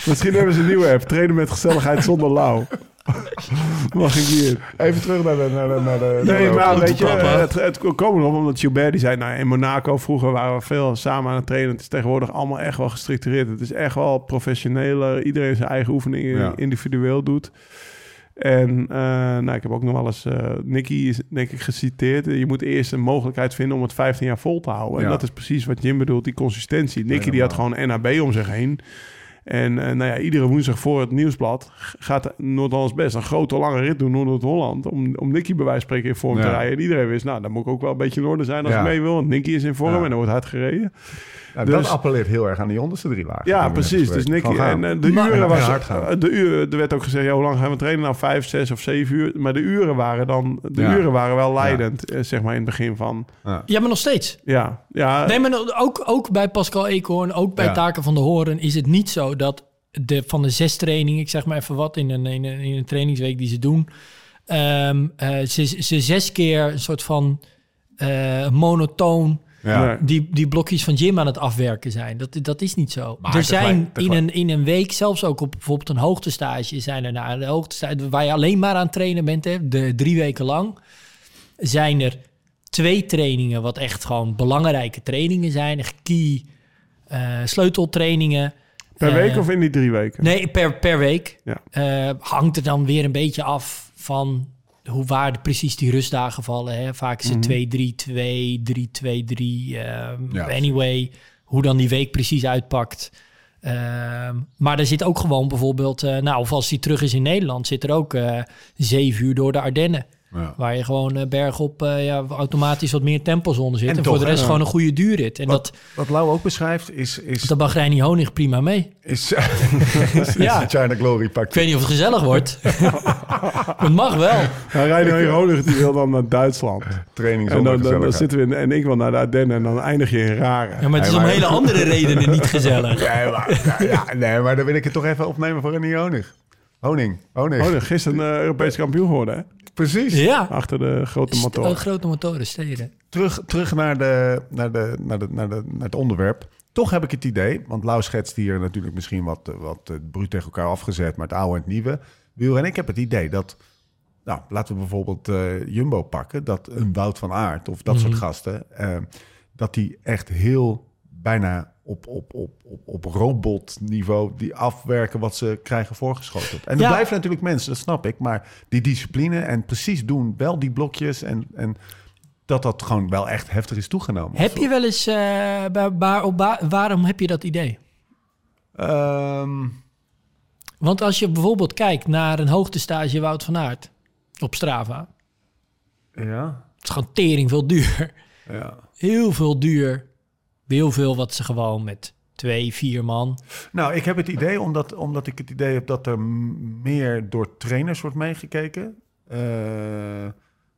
Misschien hebben ze een nieuwe app. Trainen met gezelligheid zonder lauw. Mag ik hier? Even terug naar de... Naar de, naar de Nee, naar maar weet je, het, het kwam erop omdat Gilbert die zei... Nou, in Monaco vroeger waren we veel samen aan het trainen. Het is tegenwoordig allemaal echt wel gestructureerd. Het is echt wel professioneler. Iedereen zijn eigen oefeningen Ja. individueel doet. En eh, nou, ik heb ook nog wel eens... eh Nicky is denk ik geciteerd. Je moet eerst een mogelijkheid vinden om het 15 jaar vol te houden. En dat is precies wat Jim bedoelt, die consistentie. Nicky die had gewoon NAB om zich heen. En eh, nou ja, iedere woensdag voor het nieuwsblad gaat Noord-Hollands best een grote lange rit doen door Noord-Holland. Om, om Nicky bij wijze van spreken in vorm te rijden. En iedereen wist, nou, dan moet ik ook wel een beetje in orde zijn als Ja. ik mee wil. Want Nicky is in vorm en er wordt hard gereden. Nou, Dus- dat appelleert heel erg aan die onderste drie lagen. Ja, precies. Dus. Nicky. En eh, de uren En was hard gaan. eh, de uren, er werd ook gezegd, ja, hoe lang gaan we trainen? Nou, vijf, zes of zeven uur. Maar de uren waren dan, de Ja. uren waren wel leidend, eh, zeg maar in het begin van. Ja, maar nog steeds. Ja, ja. Nee, maar ook, ook bij Pascal Eekhoorn, ook bij Ja. Taken van de Horen... is het niet zo dat de, van de zes trainingen... ik zeg maar even wat, in een, in een, in een trainingsweek die ze doen... ehm, eh, ze, ze zes keer een soort van eh, monotoon... Ja. Die, die blokjes van Jim aan het afwerken zijn. Dat, dat is niet zo. Maar er zijn tegelijk- in een, in een week, zelfs ook op bijvoorbeeld een hoogtestage... zijn er na de hoogtestage waar je alleen maar aan het trainen bent... Hè, de drie weken lang... zijn er twee trainingen... wat echt gewoon belangrijke trainingen zijn. Echt key eh, sleuteltrainingen. Per Eh, week of in die drie weken? Nee, per, per week. Ja. Eh, hangt er dan weer een beetje af van hoe waar de, precies die rustdagen vallen. Hè? Vaak is het 2-3-2, 3-2-3. ehm. Anyway, hoe dan die week precies uitpakt. Ehm, maar er zit ook gewoon bijvoorbeeld, eh, nou, of als hij terug is in Nederland, zit er ook eh zeven uur door de Ardennen. Ja. Waar je gewoon eh, bergop eh, ja, automatisch wat meer tempozone zit. En En, toch, voor de hè? rest gewoon een goede duurrit. En Wat, dat, wat Lau ook beschrijft is... is, dat mag Reinier Honig prima mee. is, is, Ja. de China Glory Ik pakt. weet niet of het gezellig wordt. het mag wel. Nou, Heronig die wil dan naar Duitsland. Training En dan, dan, zitten we in, en ik wil naar de Ardennen en dan eindig je in Raren. Ja, maar het is Nee, om maar- hele andere redenen niet gezellig. Nee, maar, ja, ja, nee, maar dan wil ik het toch even opnemen voor een honig. Honing, honing. Oh, gisteren uh, Europees kampioen geworden, hè? Precies. Ja. Achter de grote St- motor. oh, grote motoren, steden. Terug, terug naar, de, naar, de, naar, de, naar, de, naar het onderwerp. Toch heb ik het idee, want Lau schetst hier natuurlijk misschien wat, eh, wat eh, bruut tegen elkaar afgezet, maar het oude en het nieuwe. Wiel en ik heb het idee dat, nou, laten we bijvoorbeeld eh, Jumbo pakken, dat een Wout van Aert of dat soort gasten, dat die echt heel bijna op, op, op, op, op robotniveau die afwerken wat ze krijgen voorgeschoten. En er Ja. blijven natuurlijk mensen, dat snap ik, maar die discipline en precies doen, wel die blokjes en, en dat dat gewoon wel echt heftig is toegenomen. Heb je wel eens... eh, waar, ba- waarom heb je dat idee? Ehm, Want als je bijvoorbeeld kijkt naar een hoogtestage Wout van Aert op Strava. ja, Het is gewoon tering veel duur. ja. Heel veel duur. Heel veel wat ze gewoon met twee, vier man... Nou, ik heb het idee, omdat, omdat ik het idee heb dat er meer door trainers wordt meegekeken. Eh,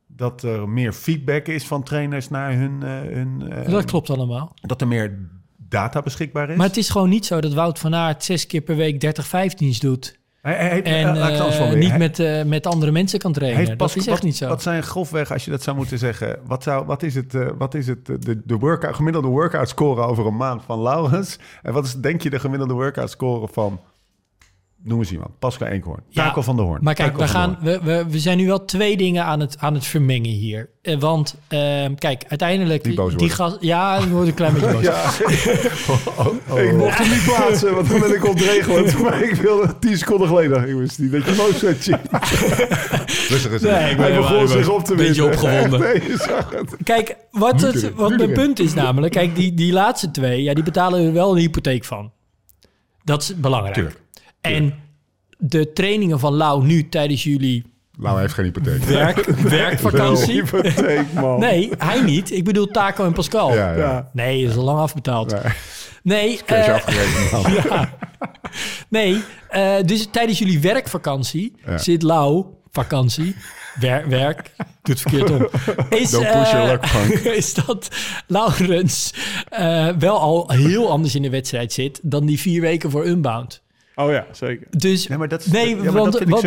dat er meer feedback is van trainers naar hun... eh, hun eh, dat klopt allemaal. Dat er meer data beschikbaar is. Maar het is gewoon niet zo dat Wout van Aert zes keer per week 30 15's doet. Hij- En eh, niet Hij- met, eh, met andere mensen kan trainen. Dat is echt wat, niet zo. Wat zijn grofweg, als je dat zou moeten zeggen... Wat, zou, wat is het, eh, wat is het de, de workout, gemiddelde workout score over een maand van Laurens? En wat is denk je de gemiddelde workout score van Noem eens iemand. Pascal Eenkhoorn. Ja, Taco van der Hoorn. Maar kijk, Taco we, gaan, we, we, we zijn nu wel twee dingen aan het, aan het vermengen hier. Eh, want ehm, kijk, uiteindelijk... Die worden. gast, ja, ik word een klein beetje boos. Ik mocht hem niet plaatsen, want dan ben ik ontregeld. Maar ik wilde tien seconden geleden. Ik wist niet dat je boos werd, Jim. Rustig eens. Nee, ik ben Hij begon zich op te Beetje opgewonden. Nee, je zag het. Kijk, wat, het, wat mijn punt is namelijk... Kijk, die, die laatste twee, ja, die betalen er wel een hypotheek van. Dat is belangrijk. Tuurlijk. En de trainingen van Lau nu tijdens jullie Lau heeft geen hypotheek. werk, werkvakantie... Hypotheek, man. Nee, hij niet. Ik bedoel Taco en Pascal. Ja, ja. Ja. Nee, dat is al lang afbetaald. Nee. Nee, eh, ja. nee eh, dus tijdens jullie werkvakantie Ja. zit Lau, vakantie, wer- werk, doet verkeerd om. Is, Don't push your eh, luck, Frank. is dat Laurens eh, wel al heel anders in de wedstrijd zit dan die vier weken voor Unbound. Oh ja, zeker. Dus Ja, maar dat is- nee, ja, maar dat want wat, was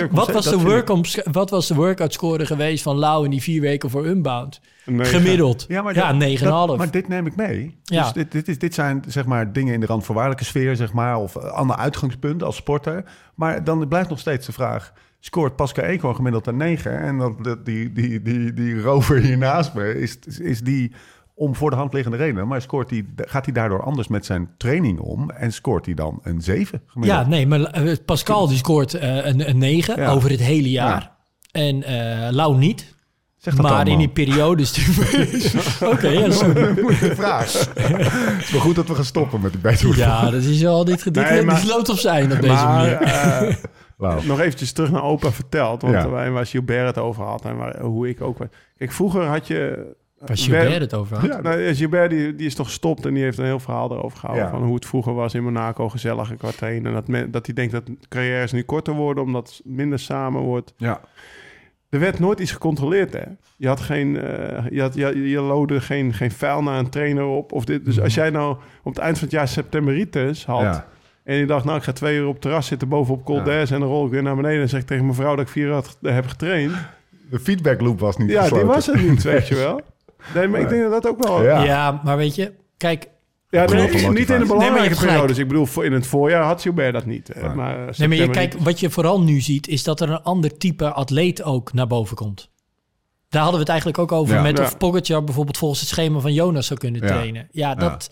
dat work wat was de workout score geweest van Lau in die vier weken voor Unbound? Gemiddeld. Ja, maar ja dat- 9,5. dat- Maar dit neem ik mee. Ja. Dus dit, dit, is, dit zijn zeg maar dingen in de randvoorwaardelijke sfeer, zeg maar, of een ander uitgangspunt als sporter. Maar dan blijft nog steeds de vraag: scoort Pascal Eenkhoorn gemiddeld een 9? En dat- die, die, die, die rover hiernaast me, is, is die om voor de hand liggende redenen. Maar scoort die, gaat hij daardoor anders met zijn training om en scoort hij dan een 7? Gemiddeld? Ja, nee, maar eh, Pascal die scoort eh, een, een 9 Ja. over het hele jaar. En eh Lau niet. Zeg dat maar allemaal. in die periodes... Oké, ja, sorry. Moeilijke vraag. het is wel goed dat we gaan stoppen met die bijtoer. Ja, dat is al dit, dit, Nee, maar- dit loopt op zijn op deze Maar manier. eh, Wauw. nog eventjes terug naar opa verteld. Want Ja. waar Gilbert het over had en waar, hoe ik ook... Kijk, vroeger had je... Waar Gilbert het over had. Ja, nou, Gilbert die, die is toch gestopt en die heeft een heel verhaal erover gehouden. Ja. Van hoe het vroeger was in Monaco, gezellig qua trainen. En dat, men, dat hij denkt dat carrières nu korter worden omdat het minder samen wordt. Ja. Er werd nooit iets gecontroleerd, hè? Je had geen, eh, je, had, je, je loadde geen, geen vuil naar een trainer op. Of dit. Dus als jij nou op het eind van het jaar septemberitis had... Ja. en je dacht, nou, ik ga twee uur op het terras zitten bovenop Col Ja. en dan rol ik weer naar beneden en zeg ik tegen mijn vrouw dat ik vier had, heb getraind. De feedback loop was niet Ja, die was er niet, weet je wel. Nee, maar ik denk dat dat ook wel... Ja. Ja. maar weet je, kijk... Ja, nee, niet in de belangrijke Nee, maar periodes. Ik bedoel, voor- in het voorjaar had Gilbert dat niet. eh, Nee. Maar, Nee, maar je, kijk, niet. wat je vooral nu ziet, is dat er een ander type atleet ook naar boven komt. Daar hadden we het eigenlijk ook over Ja. met Ja. of Pogacar bijvoorbeeld volgens het schema van Jonas zou kunnen trainen. Ja, dat,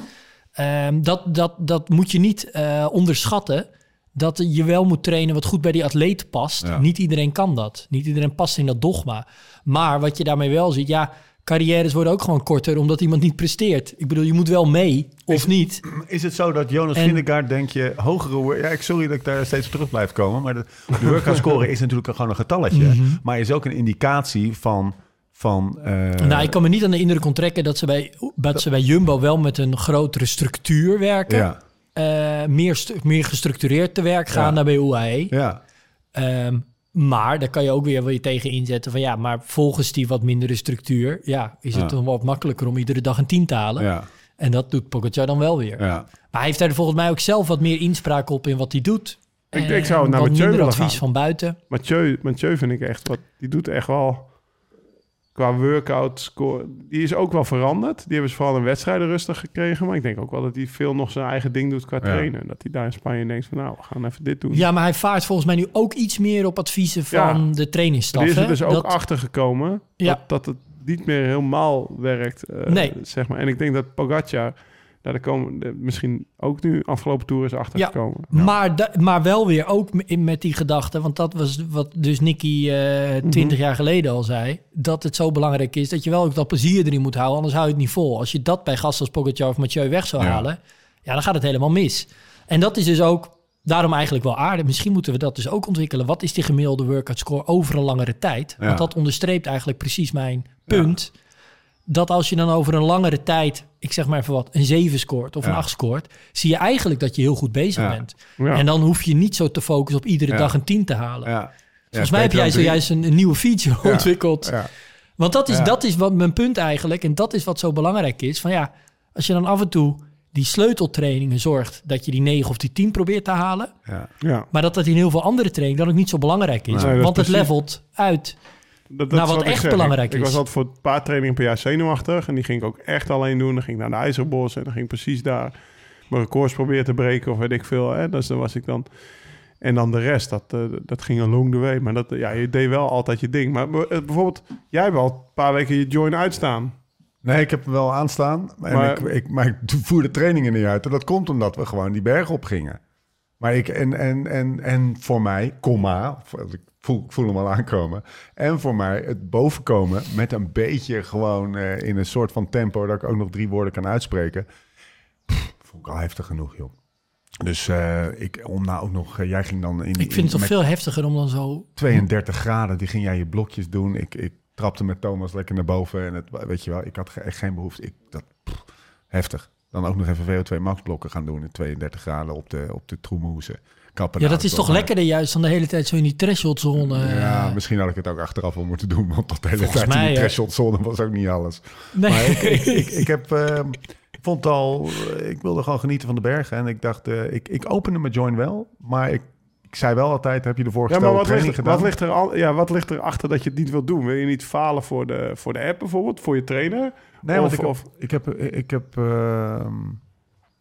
ehm, dat, dat, dat moet je niet eh, onderschatten. Dat je wel moet trainen wat goed bij die atleet past. Ja. Niet iedereen kan dat. Niet iedereen past in dat dogma. Maar wat je daarmee wel ziet, ja, carrières worden ook gewoon korter omdat iemand niet presteert. Ik bedoel, je moet wel mee of niet. Is het zo dat Jonas En- Vingegaard, denk je, hogere... Ja, ik sorry dat ik daar steeds op terug blijf komen. Maar de, de workout score is natuurlijk gewoon een getalletje. Mhm. Maar is ook een indicatie van... van eh, nou, ik kan me niet aan de indruk onttrekken dat ze bij, dat ze bij Jumbo wel met een grotere structuur werken. ja, Eh, meer, meer gestructureerd te werk gaan Ja. dan bij UAE. ja, Ehm, maar daar kan je ook weer wel je tegen inzetten van ja, maar volgens die wat mindere structuur, ja, is het Ja. dan wat makkelijker om iedere dag een 10 te halen. ja, En dat doet Pogacar dan wel weer. ja. Maar hij heeft daar volgens mij ook zelf wat meer inspraak op in wat hij doet. Ik- ik zou naar Mathieu willen advies gaan. van buiten. Mathieu, Mathieu vind ik echt wat... Die doet echt wel... Qua workout score... Die is ook wel veranderd. Die hebben ze vooral in wedstrijden rustig gekregen. Maar ik denk ook wel dat hij veel nog zijn eigen ding doet qua Ja. trainen. Dat hij daar in Spanje denkt van... Nou, we gaan even dit doen. Ja, maar hij vaart volgens mij nu ook iets meer op adviezen van Ja. de trainingsstaf. Die is er hè? dus ook Dat- achter gekomen Ja. dat, dat het niet meer helemaal werkt. eh, Nee. Zeg maar. En ik denk dat Pogacar daar komen, de- misschien ook nu afgelopen toer is achter Ja. gekomen. Maar, da- maar wel weer ook in- met die gedachte, want dat was wat dus Nicky eh 20 jaar geleden al zei, dat het zo belangrijk is dat je wel ook dat plezier erin moet houden, anders hou je het niet vol. Als je dat bij gasten als Pogacar of Mathieu weg zou Ja. halen, ja, dan gaat het helemaal mis. En dat is dus ook daarom eigenlijk wel aardig. Misschien moeten we dat dus ook ontwikkelen. Wat is die gemiddelde workout score over een langere tijd? Ja. Want dat onderstreept eigenlijk precies mijn punt. Dat als je dan over een langere tijd, ik zeg maar even wat, een 7 scoort of een Ja. 8 scoort, zie je eigenlijk dat je heel goed bezig Ja. bent. Ja. En dan hoef je niet zo te focussen op iedere Ja. dag een 10 te halen. ja. Volgens mij heb jij zojuist een, een nieuwe feature Ja. ontwikkeld. Ja. Want dat is, Ja. dat is wat mijn punt eigenlijk. En dat is wat zo belangrijk is. Van ja, als je dan af en toe die sleuteltrainingen zorgt dat je die 9 of die 10 probeert te halen. Ja. ja. Maar dat dat in heel veel andere trainingen dan ook niet zo belangrijk is. Nee, want het levelt uit. Dat, dat Nou, is wat ik echt belangrijk ik, Ik is. was altijd voor een paar trainingen per jaar zenuwachtig. En die ging ik ook echt alleen doen. Dan ging ik naar de IJzerbos en dan ging ik precies daar mijn records proberen te breken of weet ik veel. Hè. Dus dan was ik dan... En dan de rest, dat, eh, dat ging along the way. Maar dat, ja, je deed wel altijd je ding. Maar eh, bijvoorbeeld, jij hebt al een paar weken je join uitstaan. Nee, ik heb hem wel aanstaan. En Maar- ik, ik, maar ik voer de trainingen niet uit. En dat komt omdat we gewoon die berg op gingen. Maar ik, en, en, en, en voor mij, comma, ik voel, ik voel hem al aankomen. En voor mij het bovenkomen met een beetje gewoon eh, in een soort van tempo... dat ik ook nog drie woorden kan uitspreken. Pff, vond ik al heftig genoeg, joh. Dus eh, ik, om nou ook nog... eh, jij ging dan in... Ik vind het toch veel heftiger om dan zo... 32 graden, die ging jij je blokjes doen. Ik, ik trapte met Thomas lekker naar boven. En het, weet je wel, ik had echt geen behoefte. Ik, dat, pff, heftig. Dan ook nog even VO2 max blokken gaan doen in 32 graden op de, op de troemehoezen. Kappen Ja, dat is toch maar- lekkerder juist dan de hele tijd zo in die thresholdzone. eh, Ja, misschien had ik het ook achteraf wel moeten doen. Want tot de hele tijd in mij, die hè. thresholdzone was ook niet alles. nee. Maar ik, ik, ik, ik heb... ik vond al... eh, Ik wilde gewoon genieten van de bergen. En ik dacht... eh, ik, ik opende mijn join wel. Maar ik, ik zei wel altijd... Heb je de vorige Ja, maar wat training ligt, gedaan? wat, ligt er al, ja, wat ligt er achter dat je het niet wilt doen? Wil je niet falen voor de, voor de app bijvoorbeeld? Voor je trainer? Nee, want ik heb, of- ik heb, ik heb ehm,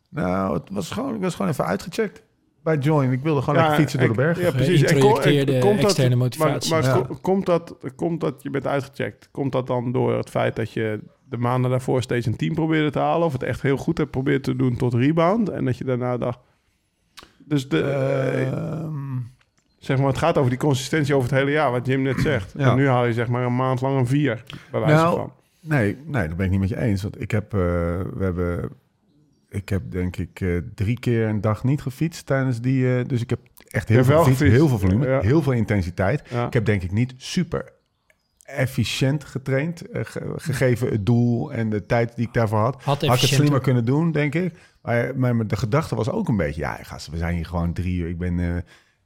nou, het was gewoon, ik was gewoon even uitgecheckt bij Join. Ik wilde gewoon lekker fietsen door de bergen. Ja, precies. En ko- en Geïntrojecteerde komt dat- externe motivatie. Maar, maar Ja. ko- komt, dat, komt dat je bent uitgecheckt? Komt dat dan door het feit dat je de maanden daarvoor steeds een team probeerde te halen? Of het echt heel goed hebt proberen te doen tot rebound? En dat je daarna dacht... Dus de, eh, Ehm, zeg maar, het gaat over die consistentie over het hele jaar, wat Jim net zegt. Ja. En nu haal je zeg maar een maand lang een vier, bij wijze Nou, van. Nee, nee, dat ben ik niet met je eens. Want ik heb, eh, we hebben, ik heb denk ik eh, drie keer een dag niet gefietst tijdens die. eh, dus ik heb echt heel veel gefietst, heel veel volume, Ja. heel veel intensiteit. Ja. Ik heb denk ik niet super efficiënt getraind, ge- gegeven het doel en de tijd die ik daarvoor had. Had Had ik het slimmer kunnen doen, denk ik. Maar, maar de gedachte was ook een beetje... Ja, gasten, we zijn hier gewoon drie uur. Ik ben, eh,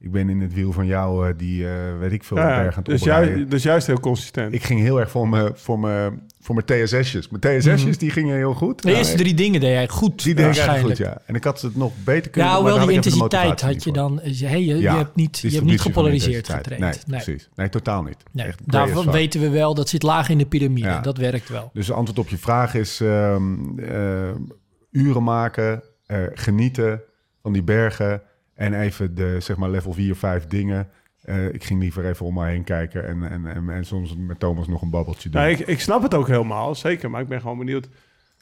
ik ben in het wiel van jou, eh, die, eh, weet ik veel, Ja, berg aan het dus, juist, dus juist heel consistent. Ik ging heel erg voor mijn, voor mijn, voor mijn TSS'jes. Mijn TSS'jes, die gingen heel goed. Mhm. De eerste Nou, drie dingen deed jij goed. Die deed ik goed, ja. En ik had het nog beter kunnen Ja, doen, maar hoewel daar die intensiteit had je dan... Hey, je, Ja, je hebt niet, je hebt niet gepolariseerd getraind. Nee, precies. Nee, totaal niet. Nee, Echt daarvan weten we wel, dat zit laag in de piramide. Ja. Dat werkt wel. Dus de antwoord op je vraag is ehm, eh, uren maken, eh, genieten van die bergen en even de zeg maar level 4, 5 dingen. Eh, ik ging liever even om me heen kijken en, en, en, en soms met Thomas nog een babbeltje doen. Ja, ik, ik snap het ook helemaal, zeker. Maar ik ben gewoon benieuwd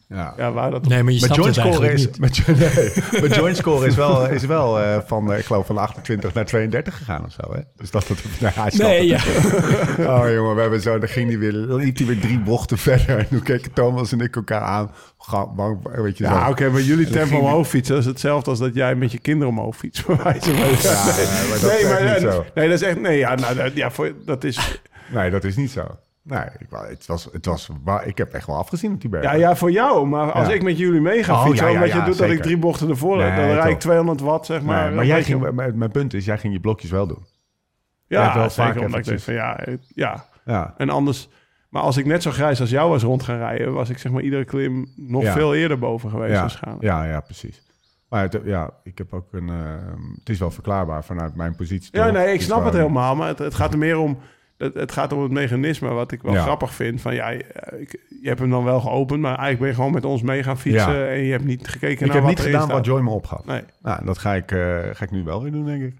ja. ja, waar dat... Nee, maar je joint score is, niet. met, nee, met joint score is wel, is wel eh, van, eh, ik geloof, van 28 naar 32 gegaan of zo. Hè? Dus dat het. Nee, hij snapt Nee, ja. Oh jongen, we hebben zo, dan ging hij weer, liep hij weer drie bochten verder. En toen keken Thomas en ik elkaar aan. Ga, bang, weet je Ja, oké, maar jullie tempo ging- omhoog fietsen is hetzelfde als dat jij met je kinderen omhoog fietst. Ja, nee, maar dat is echt niet nee, zo. nee, dat is echt... Nee, ja, nou, dat, ja, voor, dat is... Nee, dat is niet zo. Nee, ik, het was, het was, wa- ik heb echt wel afgezien op die berg. Ja, ja, voor jou. Maar als Ja. ik met jullie mee ga Oh, fietsen... ja, ja, omdat je doet dat ik drie bochten ervoor... Nee, dan rijd ik toch. 200 watt, zeg maar. maar, jij ging, mijn, mijn punt is, jij ging je blokjes wel doen. Ja, wel zeker vaak omdat ik denk eventjes- van ja, ja. Ja, En anders... Maar als ik net zo grijs als jou was rond gaan rijden... was ik zeg maar iedere klim nog veel eerder boven geweest ja, waarschijnlijk. ja, ja, precies. Maar het, ja, ik heb ook een... eh, het is wel verklaarbaar vanuit mijn positie. Ja, nee, ik snap het helemaal. Maar het, het gaat er meer om... Het, het gaat om het mechanisme wat ik wel Ja. grappig vind. Van ja, eh, ik, je hebt hem dan wel geopend... maar eigenlijk ben je gewoon met ons mee gaan fietsen... Ja. en je hebt niet gekeken Ik naar heb wat niet erin gedaan staat. wat Joy me opgaf. Nee. Nou, dat ga ik, eh, ga ik nu wel weer doen, denk ik.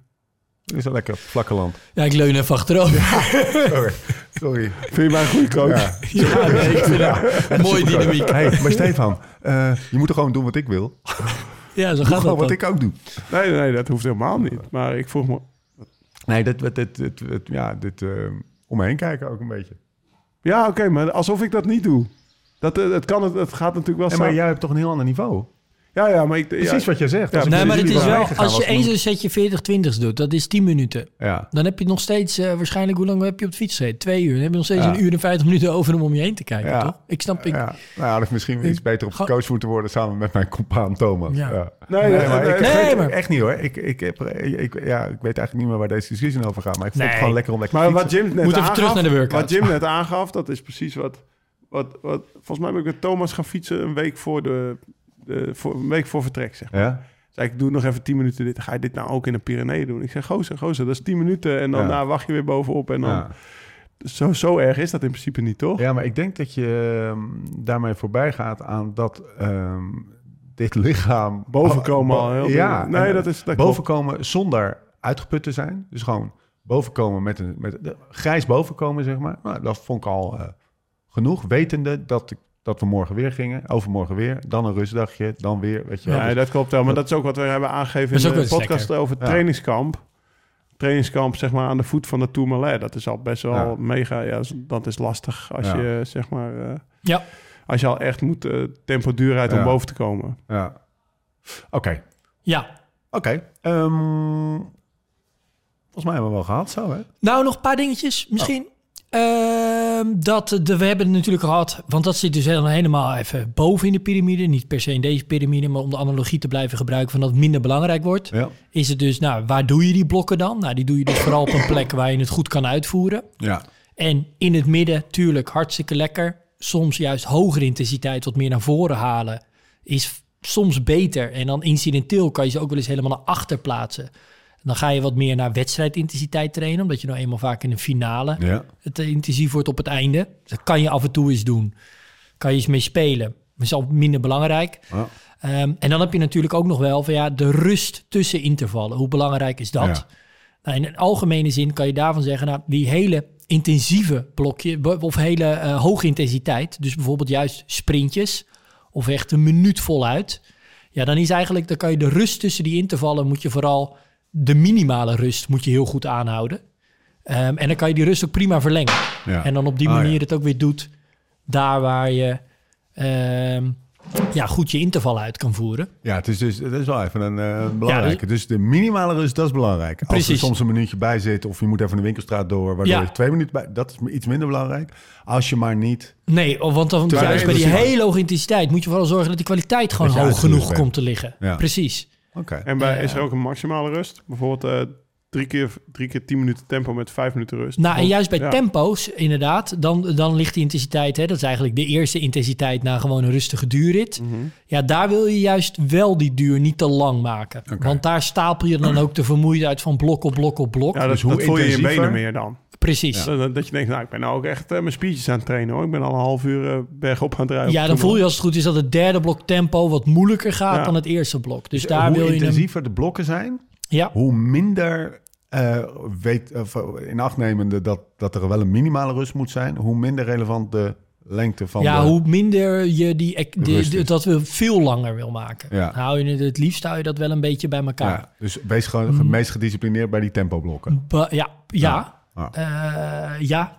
Het is wel lekker vlakke land. Ja, ik leun even achterover. Sorry. Sorry. Vind je mij een goede coach? Ja. Ja, nee, ik vind het mooie dynamiek. Hey, maar Stefan, eh, je moet er gewoon doen wat ik wil. Ja, zo Doe gaat dat wat dan. ik ook doe. Nee, nee, dat hoeft helemaal niet. Maar ik vroeg me... Nee, dit- ja, dit eh, om me heen kijken ook een beetje. Ja, oké, maar alsof ik dat niet doe. Dat, eh, het, kan, het, het gaat natuurlijk wel En maar jij hebt toch een heel ander niveau? Ja, ja, maar ik... Precies ja, wat je zegt. Ja, Nee, maar het is wel, als je eens een setje 40 20 doet, dat is 10 minuten. Ja. Dan heb je nog steeds, eh, waarschijnlijk, hoe lang heb je op de fiets gezeten? Twee uur. Dan heb je nog steeds Ja. een uur en 50 minuten over om om je heen te kijken, Ja. toch? Ik snap, ik, ja. Nou, had ik misschien iets beter op coach moeten worden samen met mijn compaan Thomas. Ja. Ja. Nee, Nee, nee, maar nee, ik nee, weet- maar- echt niet hoor. Ik, ik, heb, ik, ja, ik weet eigenlijk niet meer waar deze discussie over gaat. Maar ik vond Nee. het gewoon lekker om lekker Maar te wat fietsen. Jim net Moet even aangaf, terug naar de workout. Wat Jim net aangaf, dat is precies wat, wat, wat... Volgens mij ben ik met Thomas gaan fietsen een week voor, de, de, voor, een week voor vertrek, zeg maar. Ja? Ik, doe nog even 10 minuten dit. Ga je dit nou ook in de Pyreneeën doen? Ik zeg, gozer, gozer, dat is 10 minuten. En dan Ja. wacht je weer bovenop. En dan, Ja. zo, zo erg is dat in principe niet, toch? ja, maar ik denk dat je ehm, daarmee voorbij gaat aan dat ehm, dit lichaam... Bovenkomen al heel Ja, Nee, dat is... Dat klopt. bovenkomen zonder uitgeput te zijn. Dus gewoon bovenkomen met een met de, grijs bovenkomen, zeg maar. Nou, dat vond ik al eh, genoeg. Wetende dat, ik, dat we morgen weer gingen, overmorgen weer. Dan een rustdagje, dan weer, weet je wel. Ja, Dus- dat klopt wel. Maar dat is ook wat we hebben aangegeven in de podcast over het Ja. trainingskamp. Trainingskamp, zeg maar, aan de voet van de Tourmalet. Dat is al best wel Ja. mega... Ja, dat is lastig als Ja. je, zeg maar... eh, Ja, als je al echt moet eh, tempo duur uit om boven te komen. Ja. Oké, ja. oké. Ehm, volgens mij hebben we wel gehad zo, hè? Nou, nog een paar dingetjes misschien. Ehm, dat de, we hebben het natuurlijk gehad, want dat zit dus helemaal, helemaal even boven in de piramide. Niet per se in deze piramide, maar om de analogie te blijven gebruiken van dat het minder belangrijk wordt. Ja. Is het dus, nou, waar doe je die blokken dan? Nou, die doe je dus vooral op een plek waar je het goed kan uitvoeren. Ja. En in het midden, tuurlijk, hartstikke lekker. Soms juist hogere intensiteit, wat meer naar voren halen, is soms beter. En dan incidenteel kan je ze ook wel eens helemaal naar achter plaatsen. Dan ga je wat meer naar wedstrijdintensiteit trainen, omdat je nou eenmaal vaak in een finale Ja. het eh, intensief wordt op het einde. Dat kan je af en toe eens doen. Kan je eens mee spelen. Maar is al minder belangrijk. Ja. Ehm, en dan heb je natuurlijk ook nog wel van ja, de rust tussen intervallen. Hoe belangrijk is dat? Ja. Nou, in een algemene zin kan je daarvan zeggen, nou, die hele intensieve blokje of hele eh, hoge intensiteit, dus bijvoorbeeld juist sprintjes of echt een minuut voluit. Ja, dan is eigenlijk, dan kan je de rust tussen die intervallen, moet je vooral de minimale rust moet je heel goed aanhouden. Ehm, en dan kan je die rust ook prima verlengen. Ja. En dan op die Ah, manier ja. het ook weer doet daar waar je ehm, ja, goed je interval uit kan voeren. Ja, het is dus het is wel even een eh, belangrijke. dus de minimale rust, dat is belangrijk. Als er Precies. soms een minuutje bij zit of je moet even de winkelstraat door, waardoor Ja. je twee minuten bij, dat is iets minder belangrijk. Als je maar niet. Nee, of- want dan, juist bij die intensief. hele hoge intensiteit moet je vooral zorgen dat die kwaliteit gewoon Dat hoog genoeg komt te liggen. Precies. Oké. En bij, is er ook een maximale rust? Bijvoorbeeld eh, drie, keer, drie keer tien minuten tempo met vijf minuten rust. Nou, en juist bij Ja. tempo's, inderdaad, dan, dan ligt die intensiteit, hè, dat is eigenlijk de eerste intensiteit na gewoon een rustige duurrit. Mhm. Ja, daar wil je juist wel die duur niet te lang maken. Want daar stapel je dan ook de vermoeidheid van blok op blok op blok. Ja, dat, Dus hoe dat voel je je benen meer dan. Precies. Ja, Dat, je denkt, nou, ik ben nou ook echt eh, mijn spiertjes aan het trainen hoor. Ik ben al een half uur eh, bergop aan het rijden. dan voel je als het goed is dat het derde blok tempo wat moeilijker gaat Ja. dan het eerste blok. Dus daar hoe wil je hem... intensiever de blokken zijn, Ja, hoe minder eh, weet, in acht nemende dat, dat er wel een minimale rust moet zijn, hoe minder relevant de lengte van ja de... hoe minder je die, de, de- dat we veel langer wil maken. Ja. Hou je het, het liefst hou je dat wel een beetje bij elkaar. Ja, dus wees gewoon het Mm. meest gedisciplineerd bij die tempoblokken. Ba- ja, ja. Ja. Eh, ja.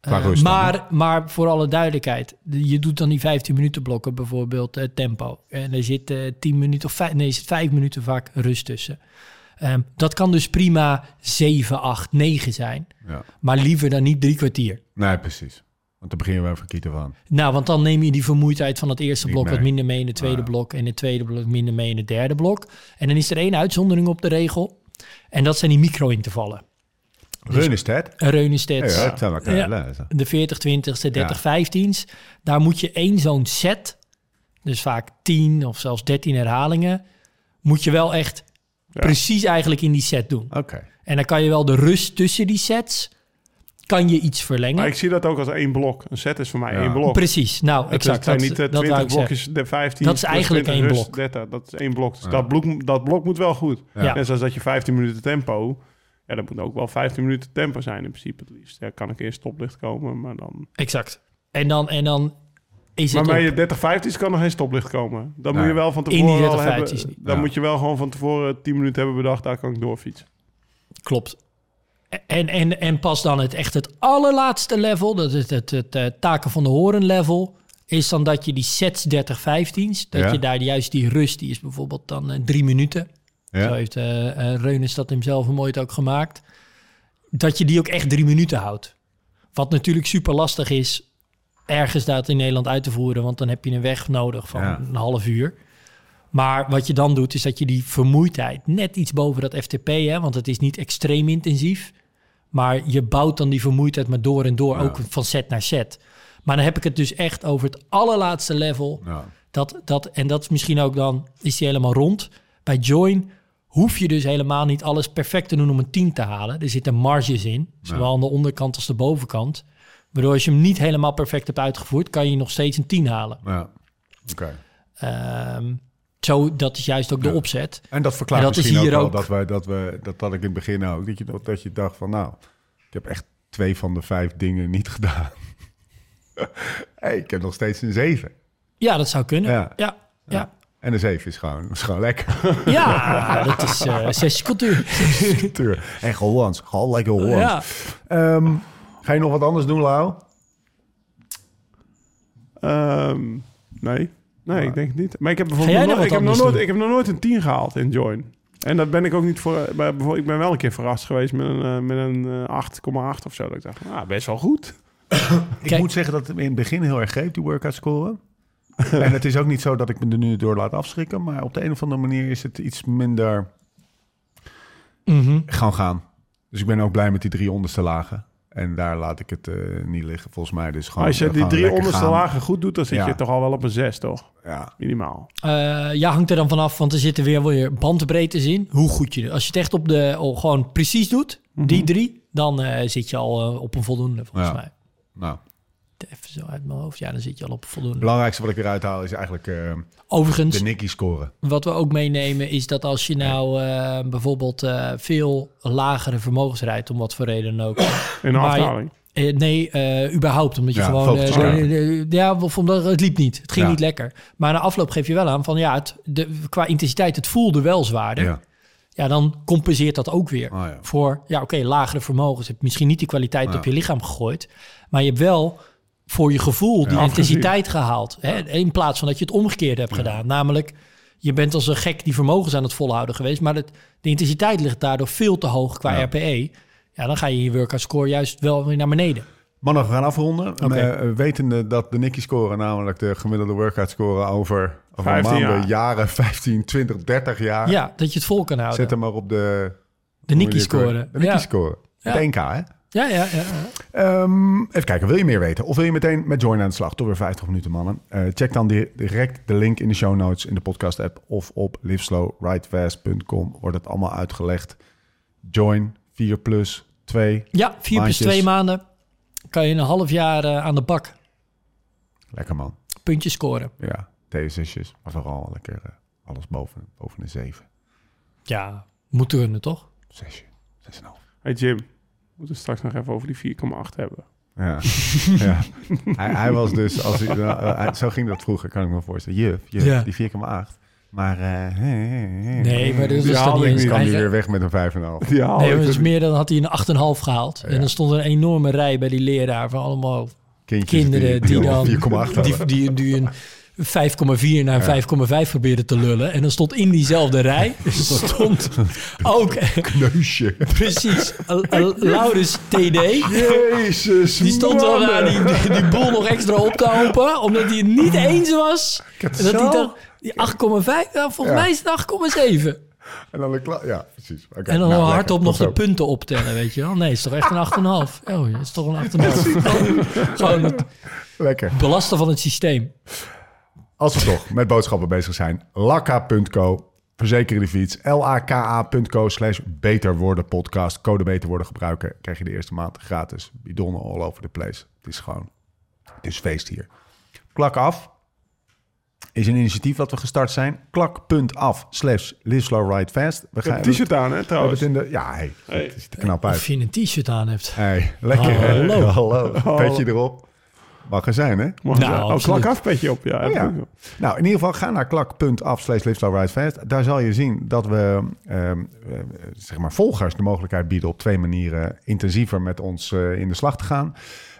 Eh, maar, maar voor alle duidelijkheid, de- je doet dan die 15 minuten blokken bijvoorbeeld eh, tempo. En er zit eh 10 minuten of vijf, nee, er zit 5 minuten vaak rust tussen. Ehm, dat kan dus prima 7, 8, 9 zijn. Ja. Maar liever dan niet drie kwartier. Nee, precies. Want dan begin je wel even kieten van. Nou, want dan neem je die vermoeidheid van het eerste Niet blok mee. wat minder mee in het tweede Ah, ja. blok. En het tweede blok minder mee in het derde blok. En dan is er één uitzondering op de regel. En dat zijn die micro-intervallen. Run is het. Een Reunestedt. Ja, dat Ja. lezen. de 40 20ste, 30 15's. Daar moet je één zo'n set, dus vaak 10 of zelfs 13 herhalingen, moet je wel echt Ja. precies eigenlijk in die set doen. Oké. En dan kan je wel de rust tussen die sets, kan je iets verlengen. Maar ik zie dat ook als één blok. Een set is voor mij Ja. één blok. Precies, nou Het exact. zijn dat, niet eh, dat wou 20 ik zeggen. blokjes, de 15. Dat is eigenlijk 20 één rust, blok. 30, dat is één blok. Dus Ja. dat, blok, dat blok moet wel goed. Ja. Net zoals dat je 15 minuten tempo... Ja, dat moet ook wel 15 minuten tempo zijn in principe het liefst. Ja, kan ik eerst stoplicht komen, maar dan... Exact. En dan, en dan is Maar het bij je 30 15 kan nog geen stoplicht komen. Dan moet je wel van In die tevoren 30, al hebben... 15's niet. Dan moet je wel gewoon van tevoren 10 minuten hebben bedacht... daar kan ik doorfietsen. Klopt. En, en, en pas dan het echt het allerlaatste level, dat is het, het, eh, taken van de horen level, is dan dat je die sets 30 15's, dat Ja. je daar juist die rust, die is bijvoorbeeld dan eh, drie minuten. Zo heeft eh eh, Reunis dat hem zelf mooi ook gemaakt. Dat je die ook echt drie minuten houdt. Wat natuurlijk super lastig is, ergens dat in Nederland uit te voeren, want dan heb je een weg nodig van Ja. een half uur. Maar wat je dan doet, is dat je die vermoeidheid net iets boven dat FTP, hè, want het is niet extreem intensief. Maar je bouwt dan die vermoeidheid maar door en door, Ja. ook van set naar set. Maar dan heb ik het dus echt over het allerlaatste level. Ja. Dat, dat, en dat is misschien ook dan, is die helemaal rond. Bij Join hoef je dus helemaal niet alles perfect te doen om een 10 te halen. Er zitten marges in, zowel aan de onderkant als de bovenkant. Waardoor als je hem niet helemaal perfect hebt uitgevoerd, kan je nog steeds een 10 halen. Ja. Oké. Ehm, Zo, dat is juist ook de Ja. opzet. En dat verklaart En dat is misschien ook hier wel ook- dat, wij, dat, we, dat, dat ik in het begin ook. Dat je, dat je dacht van nou, ik heb echt twee van de vijf dingen niet gedaan. hey, ik heb nog steeds een zeven. Ja, dat zou kunnen. Ja, ja, ja. En een zeven is gewoon, is gewoon lekker. dat is eh sessiecultuur. Tuur. En Hollands. Gewoon lekker Hollands. ja. Ehm, ga je nog wat anders doen, Lau? Ehm, nee. Nee, ik denk het niet. Maar ik heb bijvoorbeeld nog ik heb nog, nooit, doen? ik heb nog nooit een 10 gehaald in Join. En dat ben ik ook niet voor. maar bijvoorbeeld, Ik ben wel een keer verrast geweest met een, eh, met een eh, 8,8 of zo. Dat ik dacht, ah, best wel goed. Ik Kijk. moet zeggen dat het in het begin heel erg greep, die workout scoren. en het is ook niet zo dat ik me er nu door laat afschrikken. Maar op de een of andere manier is het iets minder Mhm. gaan gaan. Dus ik ben ook blij met die drie onderste lagen. En daar laat ik het eh, niet liggen, volgens mij. Dus gewoon, Als je eh, die drie onderste gaan. lagen goed doet, dan zit Ja. je toch al wel op een 6, toch? Ja, Minimaal. Eh, ja, hangt er dan vanaf, want er zitten weer weer bandbreedtes in. Hoe goed je... Als je het echt op de... oh, gewoon precies doet, die drie... dan eh, zit je al op een voldoende, volgens Ja. mij. nou. Even zo uit mijn hoofd. Ja, dan zit je al op voldoende. Het belangrijkste wat ik eruit haal is eigenlijk eh, Overigens, de Nicky scoren. wat we ook meenemen is dat als je nou eh, bijvoorbeeld eh, veel lagere vermogens rijdt, om wat voor reden dan ook. In je- afdaling. Eh, nee, eh, überhaupt. Omdat je Ja, gewoon... eh, ja. de- de- de- of omdat het liep niet. Het ging Ja. niet lekker. Maar na afloop geef je wel aan van ja, het, de, qua intensiteit, het voelde wel zwaarder. Ja. Ja. dan compenseert dat ook weer. Oh, ja. Voor, ja, oké, lagere vermogens. Je hebt misschien niet die kwaliteit Ja. op je lichaam gegooid. Maar je hebt wel voor je gevoel die Ja, intensiteit gehaald. Hè? In plaats van dat je het omgekeerd hebt gedaan. Namelijk, je bent als een gek die vermogens aan het volhouden geweest. Maar het, de intensiteit ligt daardoor veel te hoog qua Ja. RPE. Ja, dan ga je je workout score juist wel weer naar beneden. Mannen, we gaan afronden. Oké. Eh, wetende dat de Nicky scoren, namelijk de gemiddelde workout scoren over, over 15 maanden, jaar. jaren, 15, 20, 30 jaar. Ja, dat je het vol kan houden. Zet hem maar op de... de Nicky scoren. De Nicky Ja. scoren. Ja. Het NK, hè? Ja, ja, ja. Ehm, even kijken, wil je meer weten? Of wil je meteen met Join aan de slag? Toch weer 50 minuten, mannen. Eh, check dan di- direct de link in de show notes in de podcast-app... of op liveslowridefast.com wordt het allemaal uitgelegd. Join, 4 plus 2. Ja, vier plus Maandjes. twee maanden kan je een half jaar eh, aan de bak Lekker, man. puntjes scoren. Ja, theezesjes, maar vooral lekker eh, alles boven, boven de 7. Ja, moet kunnen, toch? Zesje, 6,5. Hey Jim, we moeten straks nog even over die 4,8 hebben. Ja, ja. Hij, hij was dus, als hij, nou, hij- zo ging dat vroeger, kan ik me voorstellen. Juf, juf Ja. die 4,8. Maar, eh, Nee, maar dat is die dan haalde ik niet. kwam hij weer weg met een 5,5. Ja, Nee, maar het is meer dan had hij een 8,5 gehaald. Ja. En dan stond er een enorme rij bij die leraar van allemaal Kindjes kinderen die, dan 4,8 die, hadden. die, die een 5,4 naar 5,5 probeerden te lullen. En dan stond in diezelfde rij stond ook Kneusje. precies Laurens TD. Jezus, Die stond mannen. daar die, die, die boel nog extra op te hopen, omdat hij het niet eens was. En dat hij dacht, die 8,5, nou, volgens mij is het 8,7. En dan de kla- Ja, precies. En dan nou, hardop nog de punten optellen, weet je wel. Nee, het is toch echt een 8,5. Oh, het is toch een 8,5. Gewoon het Lekker. belasten van het systeem. Als we toch met boodschappen bezig zijn, lakka.co, verzekeren de fiets, laka.co slash beter worden podcast. Code beter worden gebruiken, krijg je de eerste maand gratis. Bidonnen all over the place. Het is gewoon, het is feest hier. Klak af is een initiatief dat we gestart zijn. Klak.af slash live slow ride fast. We gaan een t-shirt aan, hè, trouwens. het in de, ja, hey, Hey. het ziet er knap uit. Of je een t-shirt aan hebt. Hey, lekker. hè? Hallo. Hallo. Petje erop. Mag er zijn, hè? Mag Nou, oh, klak af petje op. Ja, Oh, ja. Nou, in ieder geval ga naar klak.af slash. Daar zal je zien dat we ehm, eh, zeg maar volgers de mogelijkheid bieden op twee manieren intensiever met ons eh, in de slag te gaan.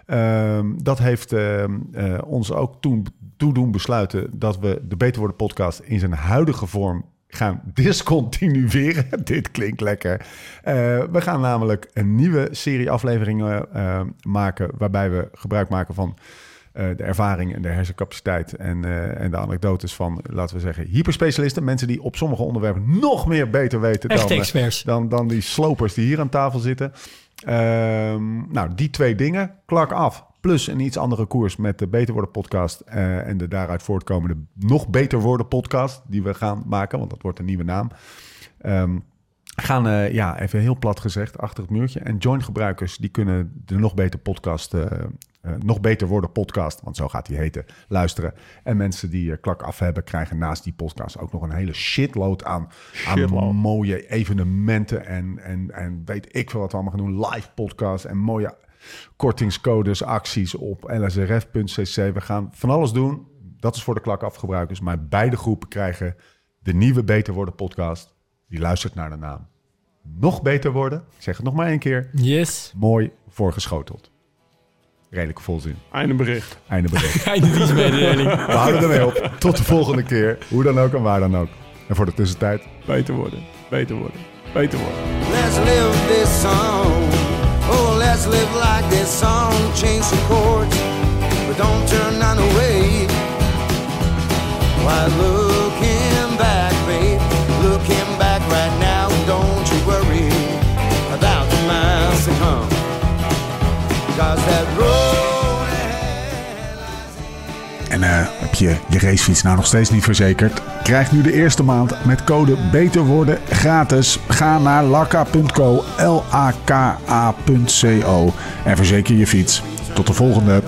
Ehm, dat heeft ehm, eh, ons ook toen toe doen besluiten dat we de Beter Worden podcast in zijn huidige vorm gaan discontinueren. Dit klinkt lekker. Eh, we gaan namelijk een nieuwe serie afleveringen eh, maken waarbij we gebruik maken van eh, de ervaring en de hersencapaciteit en, en de anekdotes van, laten we zeggen, hyperspecialisten. Mensen die op sommige onderwerpen nog meer beter weten dan, experts. dan, dan die slopers die hier aan tafel zitten. Ehm, nou, die twee dingen, klak af. Plus een iets andere koers met de Beter Worden podcast eh, en de daaruit voortkomende Nog Beter Worden podcast die we gaan maken, want dat wordt een nieuwe naam. Ehm, gaan, eh, ja, even heel plat gezegd, achter het muurtje. En join gebruikers, die kunnen de Nog Beter podcast eh, Nog Beter Worden podcast, want zo gaat die heten, luisteren. En mensen die klak af hebben, krijgen naast die podcast ook nog een hele shitload aan, aan mooie evenementen en, en, en weet ik veel wat we allemaal gaan doen. Live podcasts en mooie kortingscodes, acties op lsrf.cc. We gaan van alles doen. Dat is voor de klak afgebruikers. Maar beide groepen krijgen de nieuwe Beter Worden podcast. Die luistert naar de naam. Nog beter worden. Ik zeg het nog maar één keer. Yes. Mooi voorgeschoteld. Redelijke volzin. Einde bericht. Einde bericht. Einde dienstmededeling. We houden ermee op. Tot de volgende keer. Hoe dan ook en waar dan ook. En voor de tussentijd. Beter worden. Beter worden. Beter worden. Let's live this song. Oh, let's live like this song. Change the chords, but don't turn none away. Why looking En eh, heb je je racefiets nou nog steeds niet verzekerd? Krijg nu de eerste maand met code Beter Worden gratis. Ga naar lakka.co, L-A-K-A.co en verzeker je fiets. Tot de volgende.